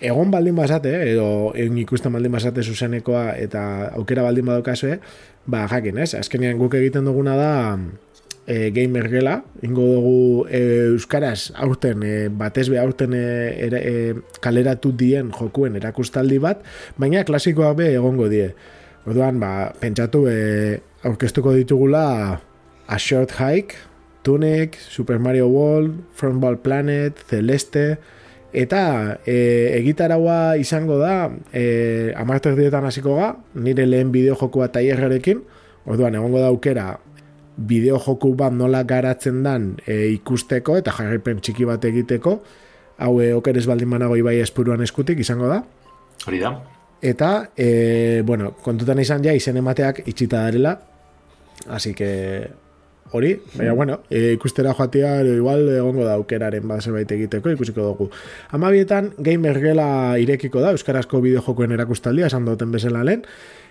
egon baldin basate, edo egun ikusten baldin basate zuzenekoa eta aukera baldin badokazue, ba, jakin, ez? Azkenean guk egiten duguna da e, gamer gela, ingo dugu e, Euskaraz aurten, e, batez be aurten e, e, kaleratu dien jokuen erakustaldi bat, baina klasikoa be egongo die. Orduan, ba, pentsatu e, aurkeztuko ditugula A Short Hike, Tunic, Super Mario World, Frontball Planet, Celeste, eta e, egitaraua izango da e, amartek dietan hasiko ga, nire lehen bideojokua taierrerekin, orduan egongo da aukera bideojoku bat nola garatzen dan e, ikusteko eta jarripen txiki bat egiteko, hau e, okeres baldin manago ibai espuruan eskutik izango da. Hori da. Eta, e, bueno, kontutan izan ja, izen emateak itxita darela, así que hori, baina bueno, e, ikustera joatia igual egongo da aukeraren bat zerbait egiteko ikusiko dugu. Amabietan gamer gela irekiko da euskarazko bideojokoen erakustaldia esan duten bezala lehen.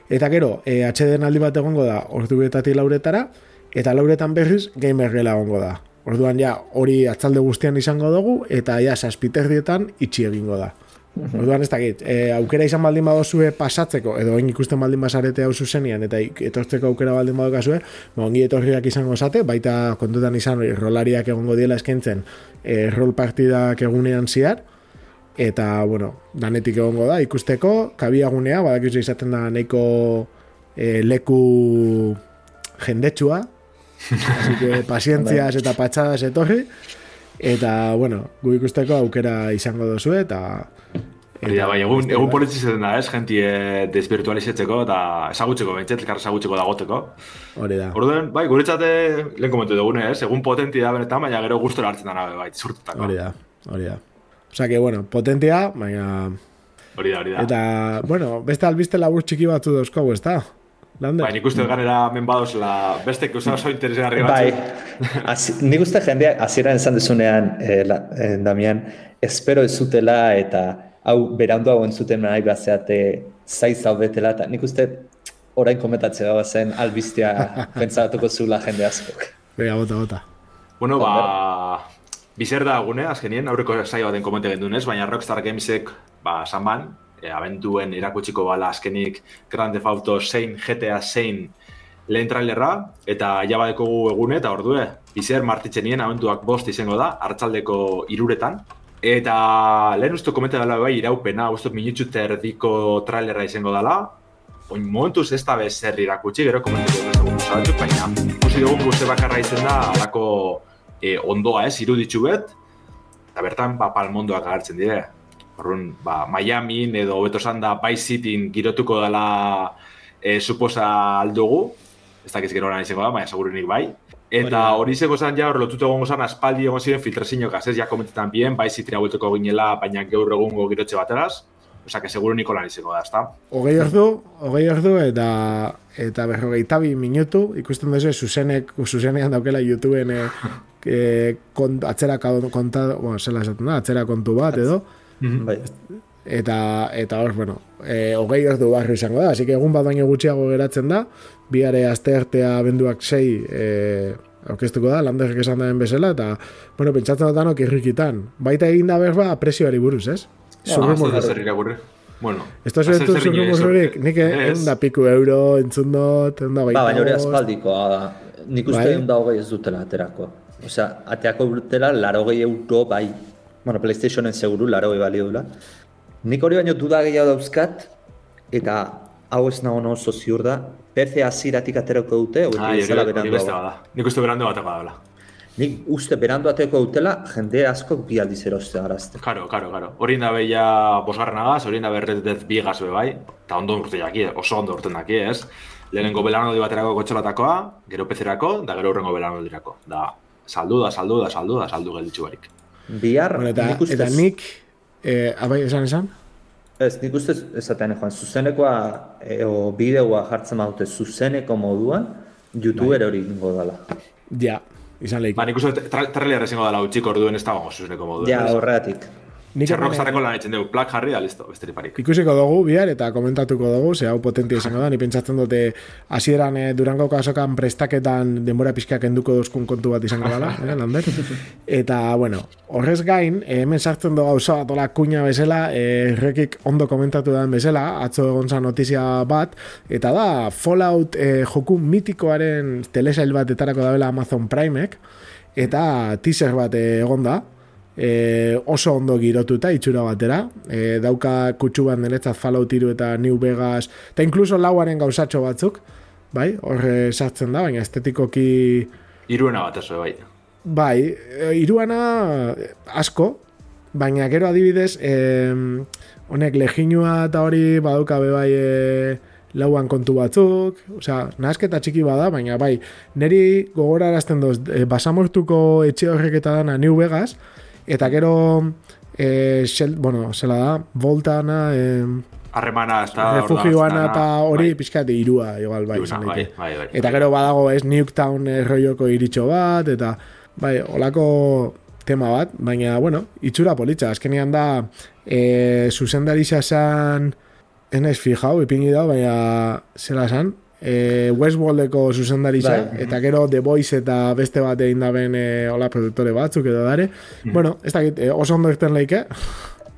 Eta gero, e, HD aldi bat egongo da ordu lauretara eta lauretan berriz gamer gela egongo da. Orduan ja hori atzalde guztian izango dugu eta ja saspiterdietan itxi egingo da. Mhm. Orduan ez dakit, e, aukera izan baldin badozue pasatzeko, edo egin ikusten baldin bazarete hau zuzenian, eta etortzeko aukera baldin badokazue, ba, ongi etorriak izango zate, baita kontutan izan rolariak egongo diela eskentzen e, rol partidak egunean ziar, eta, bueno, danetik egongo da, ikusteko, kabiagunea, badakizu izaten da nahiko e, leku jendetsua, así que pazientziaz eta patxadas etorri, eta, bueno, gu ikusteko aukera izango dozu, eta Eta, bai, egun, egun politzi da, ez, jentie desvirtualizetzeko eta esagutzeko, bentset, elkar esagutzeko dagoteko. Hori da. Orduen, bai, guretzate, lehen komentu dugune, ez, egun potenti da benetan, baina gero gustora hartzen da bai, zurtetako. Hori da, hori da. Osa que, bueno, potentia, baina... Hori da, hori da. Eta, bueno, beste albiste labur txiki batzu dauzko, ez da? Lande? Bai, nik uste mm. ganera menbadoz la beste que oso interesgarri batzu. Bai, nik uste jendeak hasieran esan dezunean, eh, la, eh, Damian, espero ez zutela eta hau berandu hau entzuten nahi bazeate zai zaudetela, eta nik uste orain komentatzea da zen albistea pentsatuko zula jende askok. Bega, bota, bota. Bueno, ba, bizer da gune, azkenien, aurreko zai baten komente gendunez, baina Rockstar Gamesek, ba, zanban, e, abentuen irakutsiko bala azkenik Grand Theft Auto zein, GTA zein lehen trailerra, eta jabadeko gu egune, eta ordue, bizer martitzenien abentuak bost izango da, hartzaldeko iruretan, Eta lehen uste komenta dela bai iraupena, uste minutxu terdiko trailerra izango dela. Oin momentuz ez da bez zer irakutsi, gero komentiko dut ezagun batzuk, baina ikusi dugun guzti bakarra izan da alako e, ondoa ez, iruditzu bet, eta bertan ba, palmondoak agertzen dire. Horren, ba, Miami edo beto da Vice City girotuko dela e, suposa aldugu, ez dakiz gero izango da, baina segurunik bai. Eta hori zego zan ja, hor lotutu egongo zan, aspaldi egon ziren filtrazinok ez, ja komentetan bien, bai zitria buelteko ginela, baina gaur egungo girotxe bateraz. Osa, que seguro niko lan izango da, ezta? Ogei ordu, ogei ordu, eta, eta berrogeita bi minutu, ikusten duzu, zuzenek, zuzenean daukela YouTubeen e, kont, atzera konta, bueno, zela esaten da, atzera kontu bat, edo. Mhm. Bai. Eta, eta hor, bueno, e, ogei ordu barri izango da, así que egun bat baino gutxiago geratzen da, biare aste artea benduak sei e, orkestuko da, landezak esan daren bezala, eta, bueno, pentsatzen dut anok irrikitan. Baita egin da berba presioari buruz, ez? Ja, ez zer irakurri. Bueno, Esto es tu zurrumos nik egun da piku euro, entzun dut, egun da baita. Ba, baina hori aspaldikoa da. Nik uste bai? da hogei ez dutela aterako. Osea, ateako dutela laro euro bai. Bueno, Playstationen seguru, laro balio dula. Nik hori baino duda gehiago dauzkat, eta hau ez nago oso ziur da, PC aziratik aterako dute, hori Ah, bezala hori berandu hau. Nik uste berandu bateko dela. Nik uste berandu aterako dutela, jende asko bi aldiz eroste garazte. Karo, karo, karo. Hori da beia bosgarren agaz, hori da berret dez bi gaz be bai, eta ondo urte jaki, oso ondo urten daki, ez? Lehenengo belanaldi baterako kotxolatakoa, gero pezerako, da gero urrengo belanaldirako. Da, saldu da, saldu da, saldu da, saldu gelditzu barik. Bihar, Bueno, eta, nik ustez, eta nik, eh, abai, esan esan? ez, nik ustez, esatean joan, zuzenekoa, e, o bideoa jartzen baute zuzeneko moduan, YouTuber hori ingo dala. Ja, izan lehik. Ba, nik uste tra trailer ezingo dela utxik orduen ez dago zuzeneko modu. Ja, horregatik. Nik zarreko lan egiten dugu, plak jarri da, listo, besterik parik. Ikusiko dugu bihar eta komentatuko dugu, ze hau potentia izango da, ni pentsatzen dute hasieran eh, Durango kasokan prestaketan denbora pixka kenduko dozkun kontu bat izango dela, eh, Lander? Eta, bueno, horrez gain, eh, hemen sartzen du gauza bat, kuña bezala, eh, rekik ondo komentatu den bezala, atzo egon zan notizia bat, eta da, Fallout eh, joku mitikoaren telesail bat etarako dabela Amazon Primek, eta teaser bat eh, egon da, e, oso ondo girotuta itxura batera e, dauka kutsu bat niretzat Fallout 3 eta New Vegas eta inkluso lauaren gauzatxo batzuk bai, horre sartzen da, baina estetikoki Iruena bat eso, bai. bai, e, iruana asko baina gero adibidez e, honek leginua eta hori badauka be bai e, lauan kontu batzuk, osea, nahasketa txiki bada, baina bai, neri gogorarazten doz, e, basamortuko etxe horrek eta dana New Vegas, eta gero, e, shel, bueno, zela da, voltana, e, Harremana, ez da... refugioana orduan, eta hori bai. pixkat irua, igual, bai, Iruna, bai, bai, bai. Eta gero badago ez Nuketown eh, rolloko iritxo bat, eta bai, olako tema bat, baina, bueno, itxura politxa, azkenean da, e, zuzendari zan, enaiz fijau, ipingi da, baina, zela zan, e, Westworldeko zuzendaritza, Bai. eta gero The Voice eta beste bat egin daben e, hola produktore batzuk edo dare. Bueno, ez dakit, e, oso ondo irten leike,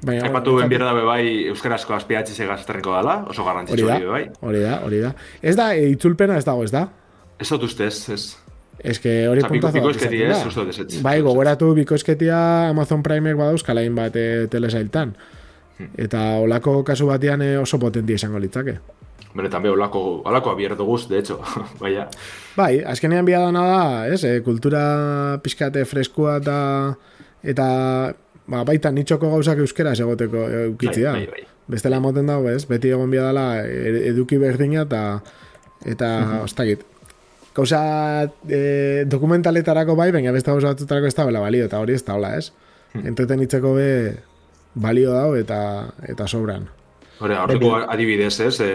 baina... Aipatu bueno, ben bierda bai euskarazko azpiatzi segaz esterriko dala, oso garrantzitsu da, hori bai. hori da, hori da. Ez da, e, itzulpena ez dago, ez da? Ez dut ustez, ez. Ez que hori puntazo bikoizketi ez, da. uste dut ezetz. Bai, gogoratu bikoizketia Amazon Primek badauzkala bat e, telesailtan. Hmm. Eta olako kasu batean e, oso potentia izango litzake. Benetan be, olako, olako abierto guz, de hecho. Baina, Bai, azkenean bia dana da, ez, e, kultura pixkate freskua eta eta ba, baita nitxoko gauzak euskera egoteko e, eukitzia. Bai, bai, bai. Bestela moten dago, ez, beti egon bia dela e- eduki berdina eta eta Mhm. ostakit. Gauza e, dokumentaletarako bai, baina beste gauza batzutarako ez da bela balio, eta hori ez da hola, ez? Mhm. Entretenitzeko be balio dago eta eta sobran. Hore, aurreko adibidez ez, e,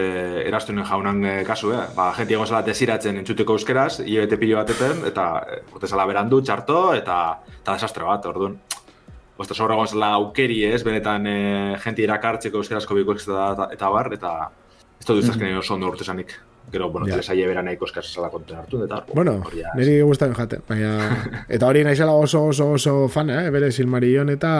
erastunen jaunan e, kasu, eh? Ba, jenti egon zela desiratzen entzuteko euskeraz, hilabete pilo batetan, eta e, bote zela berandu, txarto, eta, eta desastre bat, orduan. Osta, sobra egon zela aukeri ez, benetan e, jenti irakartzeko euskerazko biko eta, eta bar, eta ez dut duzazken oso ondo urte zanik. Gero, bueno, Ja. telesaile bera nahiko eskaz zela konten hartu, eta... Bueno, ja, niri gustatzen jaten, baina eta hori naizela oso oso oso fan, eh, bere Silmarillion eta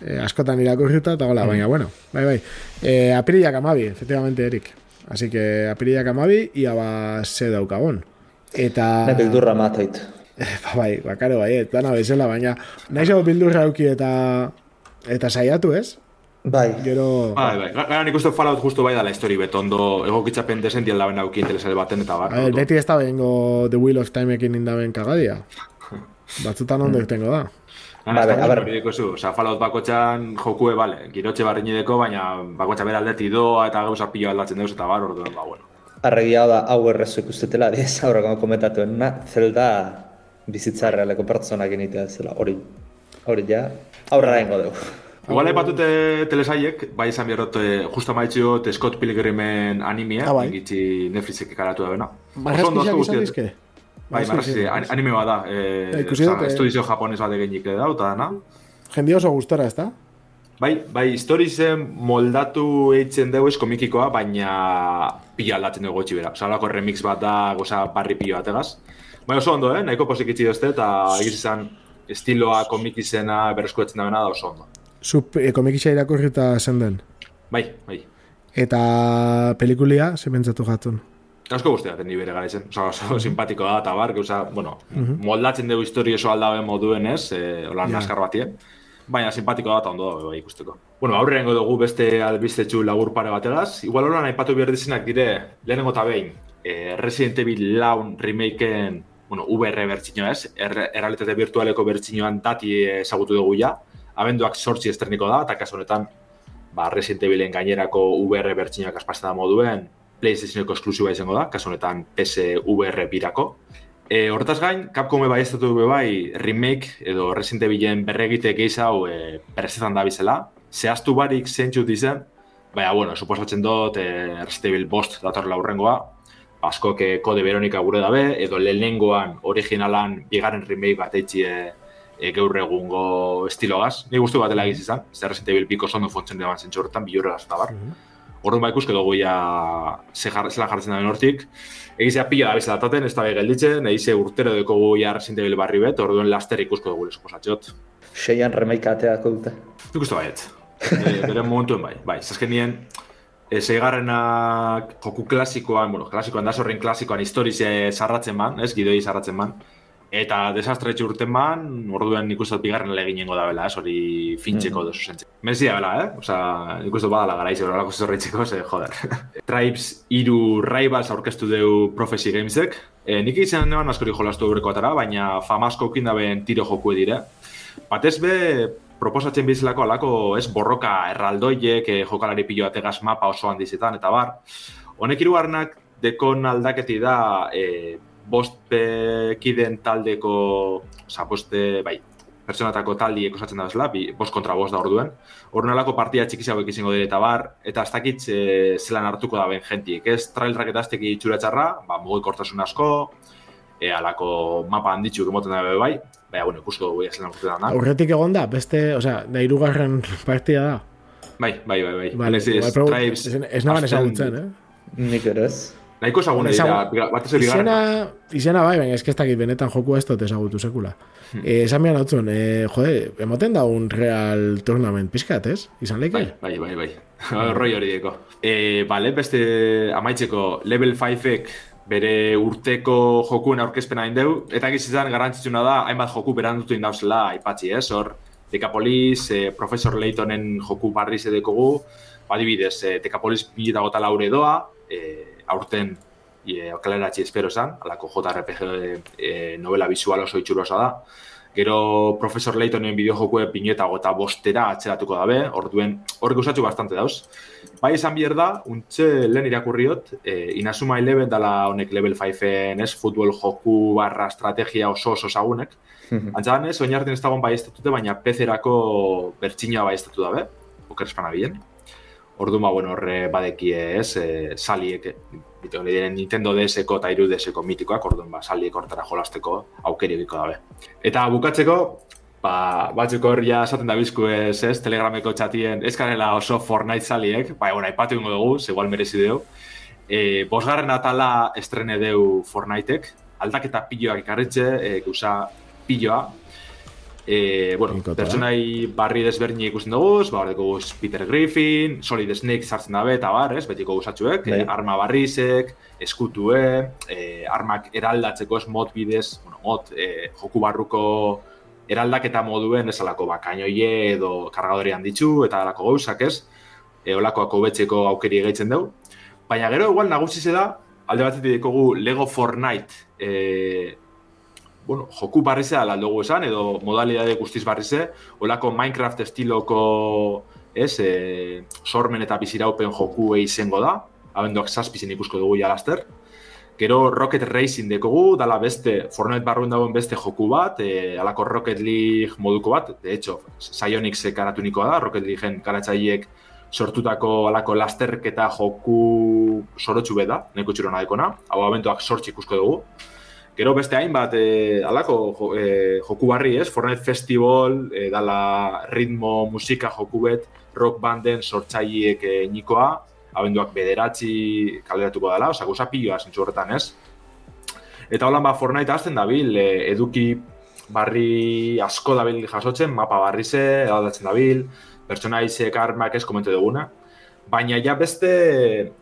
eh, askotan irakurrita eta gola, baina bueno, bai bai. Eh, apirilak amabi, efectivamente, Erik. Así que apirilak amabi, ia ba ze daukagon. Eta... Nek bildurra matait. Ba, bai, bakaro bai, dana bezala, baina naizago bildurra auki eta eta saiatu, ez? Bai, Gero... Bai, bai. Gara nik uste Fallout justu bai dala histori betondo egokitzapen desential daben auki interesale baten eta bar. Ver, beti ez da bengo The Wheel of Timeekin indaben kagadia. Batzutan ondo irtengo da. Gara, Vale, ez a da ber. hori zu, oza, Fallout bakotxan jokue, bale, girotxe barrinideko, baina bakotxa bera aldeti doa eta gauza pilo aldatzen deuz eta bar, orduan, ba, bueno. arregia da hau errezu ikustetela, ez aurreko komentatuena, zelda bizitza realeko pertsonak initea zela, hori, hori ja, aurrera ingo dugu. Igual aipatute telesaiek, bai izan bierrot, eh, justa maitxio Scott Pilgrimen animea, Ah, bai. egitzi Netflixek karatu da bena. Marrazkiak izan dizke? Bai, marrazki, an- anime bada, Ja, eh, ikusi dut, eh. estudizio japonez bat eginik da, eta dana. Jendi oso gustora, ez da? Bai, bai, historizen moldatu eitzen dugu ez komikikoa, baina pila aldatzen dugu gotxi bera. Osa, holako remix bat da, goza barri pilo bategaz. Bai, oso ondo, eh? Nahiko posik itxi dozte, eta egiz izan estiloa, komikizena, berreskuratzen da bena da oso ondo. Zup e, komikisa irakurrita zen den. Bai, bai. Eta pelikulia, ze pentsatu jatun. Asko guzti daten ni bere gara izen. Osa, oso simpatiko da, eta bar, gauza, bueno, moldatzen dugu historia oso aldabe moduen ez, eh, holan Ja. naskar batien. baina simpatiko da eta ondo da bai ikusteko. Bueno, aurrengo dugu beste albistetxu lagur pare bategaz. Igual horan aipatu behar dizenak dire, lehenengo eta behin, e, Resident Evil Laun remakeen, bueno, VR bertxino ez, er, errealitate virtualeko bertxinoan dati ezagutu dugu ja, abenduak sortzi estreniko da, eta kasu honetan, ba, Resident Evilen gainerako VR bertxinoak aspazten da moduen, PlayStationeko esklusiba izango da, kasu honetan PSVR birako. E, hortaz gain, Capcom bai estatu bai remake edo Resident Evilen berregite geiz hau e, presetan da bizela. Zehaztu barik zentsu dizen, baina, bueno, suposatzen dut e, Resident Evil bost dator laurrengoa, asko ke kode Veronica gure dabe, edo lehenengoan originalan bigarren remake bat eitzi e, e, gaur egungo estilogaz. Ni guztu bat dela egiz izan, zer Resident Evil piko zondo fontzen deban zentsu horretan, bilurra eta bar. Mm -hmm. Orduan ba ikuske dugu ja zelan jartzen da hortik. Egizea pila da bezala taten, ez da bai gelditzen, egize urtero dekogu ja Resident barri bet, orduan laster ikusko dugu lesko satxot. Seian remaika ateako dute. Nik uste baiet. e, bere momentuen bai. Bai, zazken nien, e, zeigarrenak joku klasikoan, bueno, klasikoan da sorrin klasikoan historize sarratzen ban, ez, gidoi sarratzen ban. Eta desastre urten ban, orduen nik uste bigarren leginengo da bela, ez hori fintxeko mm. dozu zentzen. Mezia bela, eh? Osa, nik uste badala gara izo, horrelako zezorreitzeko, ze, joder. Tribes iru Rivals aurkeztu deu Prophecy Gamesek. E, nik izan neban askori jolastu eureko atara, baina famasko kindaben tiro joku edire. Batez be, proposatzen bizilako alako, ez, borroka erraldoiek, e, jokalari pilo ategaz mapa oso handizetan, eta bar. Honek irugarnak dekon aldaketi da, e, bost kiden taldeko, oza, boste, bai, pertsonatako taldi ekosatzen da bezala, bi, bost kontra bost da orduen. Horren alako partia txikizago izango dire eta bar, eta ez dakit e, zelan hartuko da ben jentiek. Ez trail raket azteki itxura txarra, ba, kortasun asko, e, alako mapa handitzu emoten da bai, baina, bueno, ikusko dugu zelan hartuko da. Horretik egon da, beste, oza, da irugarren partia da. Bai, bai, bai, bai. Vale, ez, ez, ez, ez naban ezagutzen, eh? Nik ere ez. Nahiko esaguna dira, bat ez Izena, izena bai, baina ez benetan joku ez dut ezagutu sekula. Hmm. Eh, esan mian hau eh, jode, emoten da un real tournament pizkat, ez? Izan leike? Bai, bai, bai, bai. Roi hori deko. Eh, bale, beste amaitzeko level 5ek bere urteko jokuen aurkezpena indeu, eta gizizan garrantzitsuna da, hainbat joku berandutu indauzela aipatzi, ez? Hor, Decapolis, eh, Professor Laytonen joku barriz edekogu, badibidez, eh, Decapolis milita gota laure doa, eh, aurten e, okaleratzi espero esan, alako JRPG e, novela visual oso itxurosa da. Gero Profesor Laytonen bideojokue pineta gota bostera atzeratuko dabe, orduen horrek usatxu bastante dauz. Bai esan bier da, untxe lehen irakurriot, e, Inazuma Eleven dala honek level 5-en ez, futbol joku barra estrategia oso oso sagunek. Antzadan ez, oinartin ez dagoen bai estatute, baina pezerako bertxina bai estatu dabe, oker espana bilen. Ordu ma, bueno, horre badekie ez, e, saliek, bito, diren Nintendo DS-eko eta iru DS-eko mitikoak, orduan ba, saliek hortara jolasteko aukeri egiko dabe. Eta bukatzeko, ba, batzuk hor ja esaten da bizku ez, ez, telegrameko txatien, ez oso Fortnite saliek, ba, egon, aipatu ingo dugu, igual merezi dugu. E, bosgarren atala estrene deu Fortniteek, aldaketa piloak ikarretxe, e, guza piloa, E, bueno, pertsonai barri desberdin ikusten dugu, ba, hor Peter Griffin, Solid Snake sartzen dabe, eta bar, ez, betiko gusatxuek, e, arma barrizek, eskutue, e, armak eraldatzeko ez? Mod bidez, bueno, mod, e, joku barruko eraldaketa moduen, ez alako bakainoie edo kargadori handitzu, eta alako gauzak ez, e, olakoako betzeko aukeri egeitzen dugu. Baina gero, igual, nagusi da, alde batetik dikogu Lego Fortnite e, bueno, joku barrize ala dugu esan, edo modalidade guztiz barrize, olako Minecraft estiloko, ez, e, sormen eta biziraupen joku izango da, abenduak zazpizen ikusko dugu jalaster. Gero Rocket Racing dekogu, dala beste, Fortnite barruen dagoen beste joku bat, e, alako Rocket League moduko bat, de hecho, Psyonix karatu nikoa da, Rocket Leagueen karatzaiek sortutako alako lasterketa joku sorotxu da, neko txuro nadekona, hau abenduak sortxik ikusko dugu. Gero beste hainbat e, alako jo, e, joku barri ez, Fortnite Festival, e, dala ritmo, musika joku bet, rock banden sortzaileek e, nikoa, abenduak bederatzi kalderatuko dela, oza, guza piloa zentsu horretan ez. Eta holan ba, Fortnite azten dabil, e, eduki barri asko dabil jasotzen, mapa barri ze, edaldatzen dabil, pertsona izek armak ez komentu duguna. Baina ja beste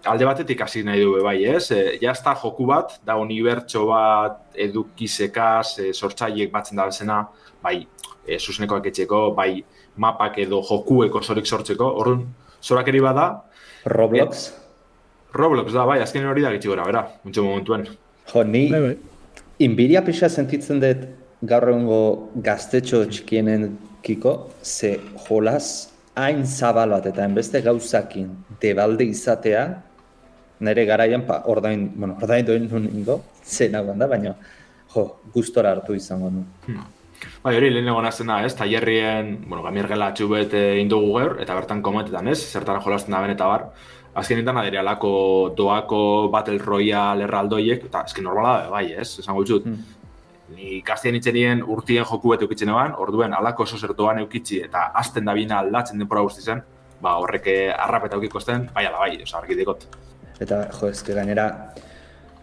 alde batetik hasi nahi du bai, ez? E, ja ez joku bat, da unibertso bat edukizekaz, e, sortzaiek batzen da bezena, bai, e, zuzenekoak etxeko, bai, mapak edo jokueko zorik sortzeko, orduan, zorakeri bada. Roblox? Roblox da, bai, azken hori da gitsi gora, bera, muntxo momentuen. Jo, ni, bai, bai. inbiria pixa sentitzen dut gaur egungo gaztetxo txikienen kiko, ze jolas hain zabal bat eta enbeste gauzakin debalde izatea, nire garaian, pa, ordain, bueno, ordain duen nun ingo, zena da, baina, jo, gustora hartu izango nu. Hmm. Bai, hori lehen egon azena, ez, taierrien, bueno, gamir gela txubet indugu gaur, eta bertan kometetan, ez, zertara jolazten da eta bar, azken nintan adere alako doako Battle Royale erraldoiek, eta ezken normala da, bai, ez, esango dut, hmm ni ikastien itxenien urtien joku bete ukitzen eban, orduen alako oso zertuan eukitzi eta azten da bina aldatzen denpora guzti zen, ba horreke arrapeta eukiko zen, bai ala bai, oza, argi dikot. Eta, jo, ezke gainera,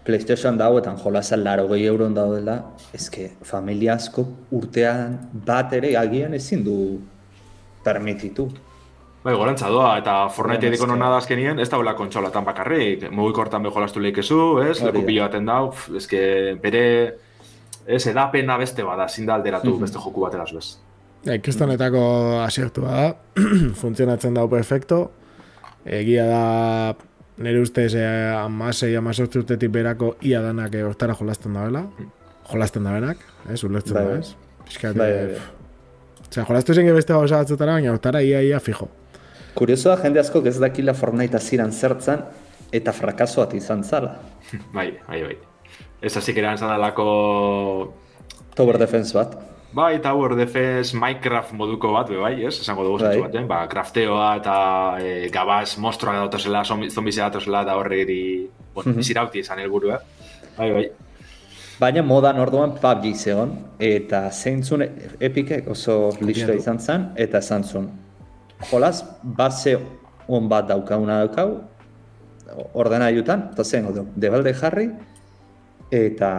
PlayStation dauetan jolazan laro gehi euron daudela, ezke familia asko urtean bat ere agian ezin du permititu. Bai, gorantza doa, eta Fortnite ediko nona da azkenien, ez daula kontsolatan bakarrik, mugikortan beholastu lehikezu, ez, leku pilo baten dau, ezke bere ez, edapena beste bada, zinda alderatu mhm. beste joku batera bez. Ikistonetako asiertu da, funtzionatzen dago perfecto, egia da nire ustez eh, amasei, amazortzi urtetik berako ia danak eh, hortara jolazten da bela, jolazten da benak, ez, ulertzen da bai. ez. Piskat, bai, bai, bai. Osea, jolaztu zen beste gauza batzutara, baina hortara ia ia fijo. Kuriosoa, jende asko ez dakila Fortnite aziran zertzen, eta frakasoat izan zala. bai, bai, bai. Ez hasi keran zan alako... Tower Defense bat. Bai, Tower Defense, Minecraft moduko bat, bai, ez? Esango dugu bai. bat, eh? Ba, crafteoa eta e, gabaz mostroa dautazela, zombizea dautazela eta horre giri... Bueno, mm -hmm. esan helburu, eh? Bai, bai. Baina modan orduan PUBG zeon, eta zeintzun epikek oso listo izan zen, eta esan zuen. Jolaz, base on bat daukauna daukau, ordena jutan, eta zen, debalde jarri, eta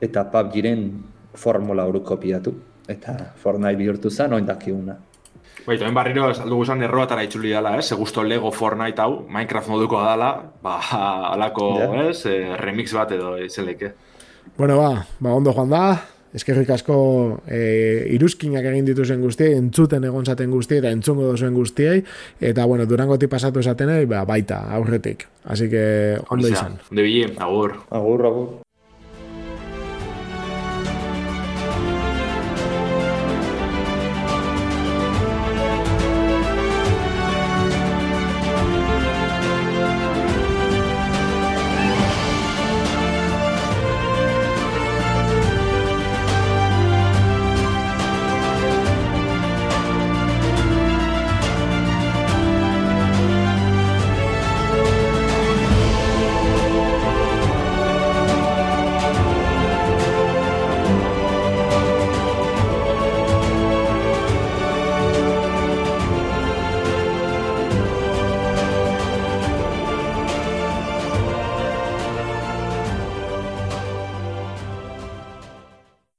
eta PUBG-ren formula hori kopiatu. Eta Fortnite bihurtu zen, oin. Bai, toen barriro, dugu zan erroatara itxuli dela, ez? Eh? Lego Fortnite hau, Minecraft moduko dala, ba, alako, yeah. ez? Eh, remix bat edo, izeleke. Bueno, ba, ba, ondo joan da, eskerrik asko e, iruzkinak egin dituzen guztiei, entzuten egon zaten guztiei, eta entzungo dozuen guztiei, eta, bueno, durango pasatu zaten ba, baita, aurretik. Así que, ondo izan. Ondo agur. Agur, agur.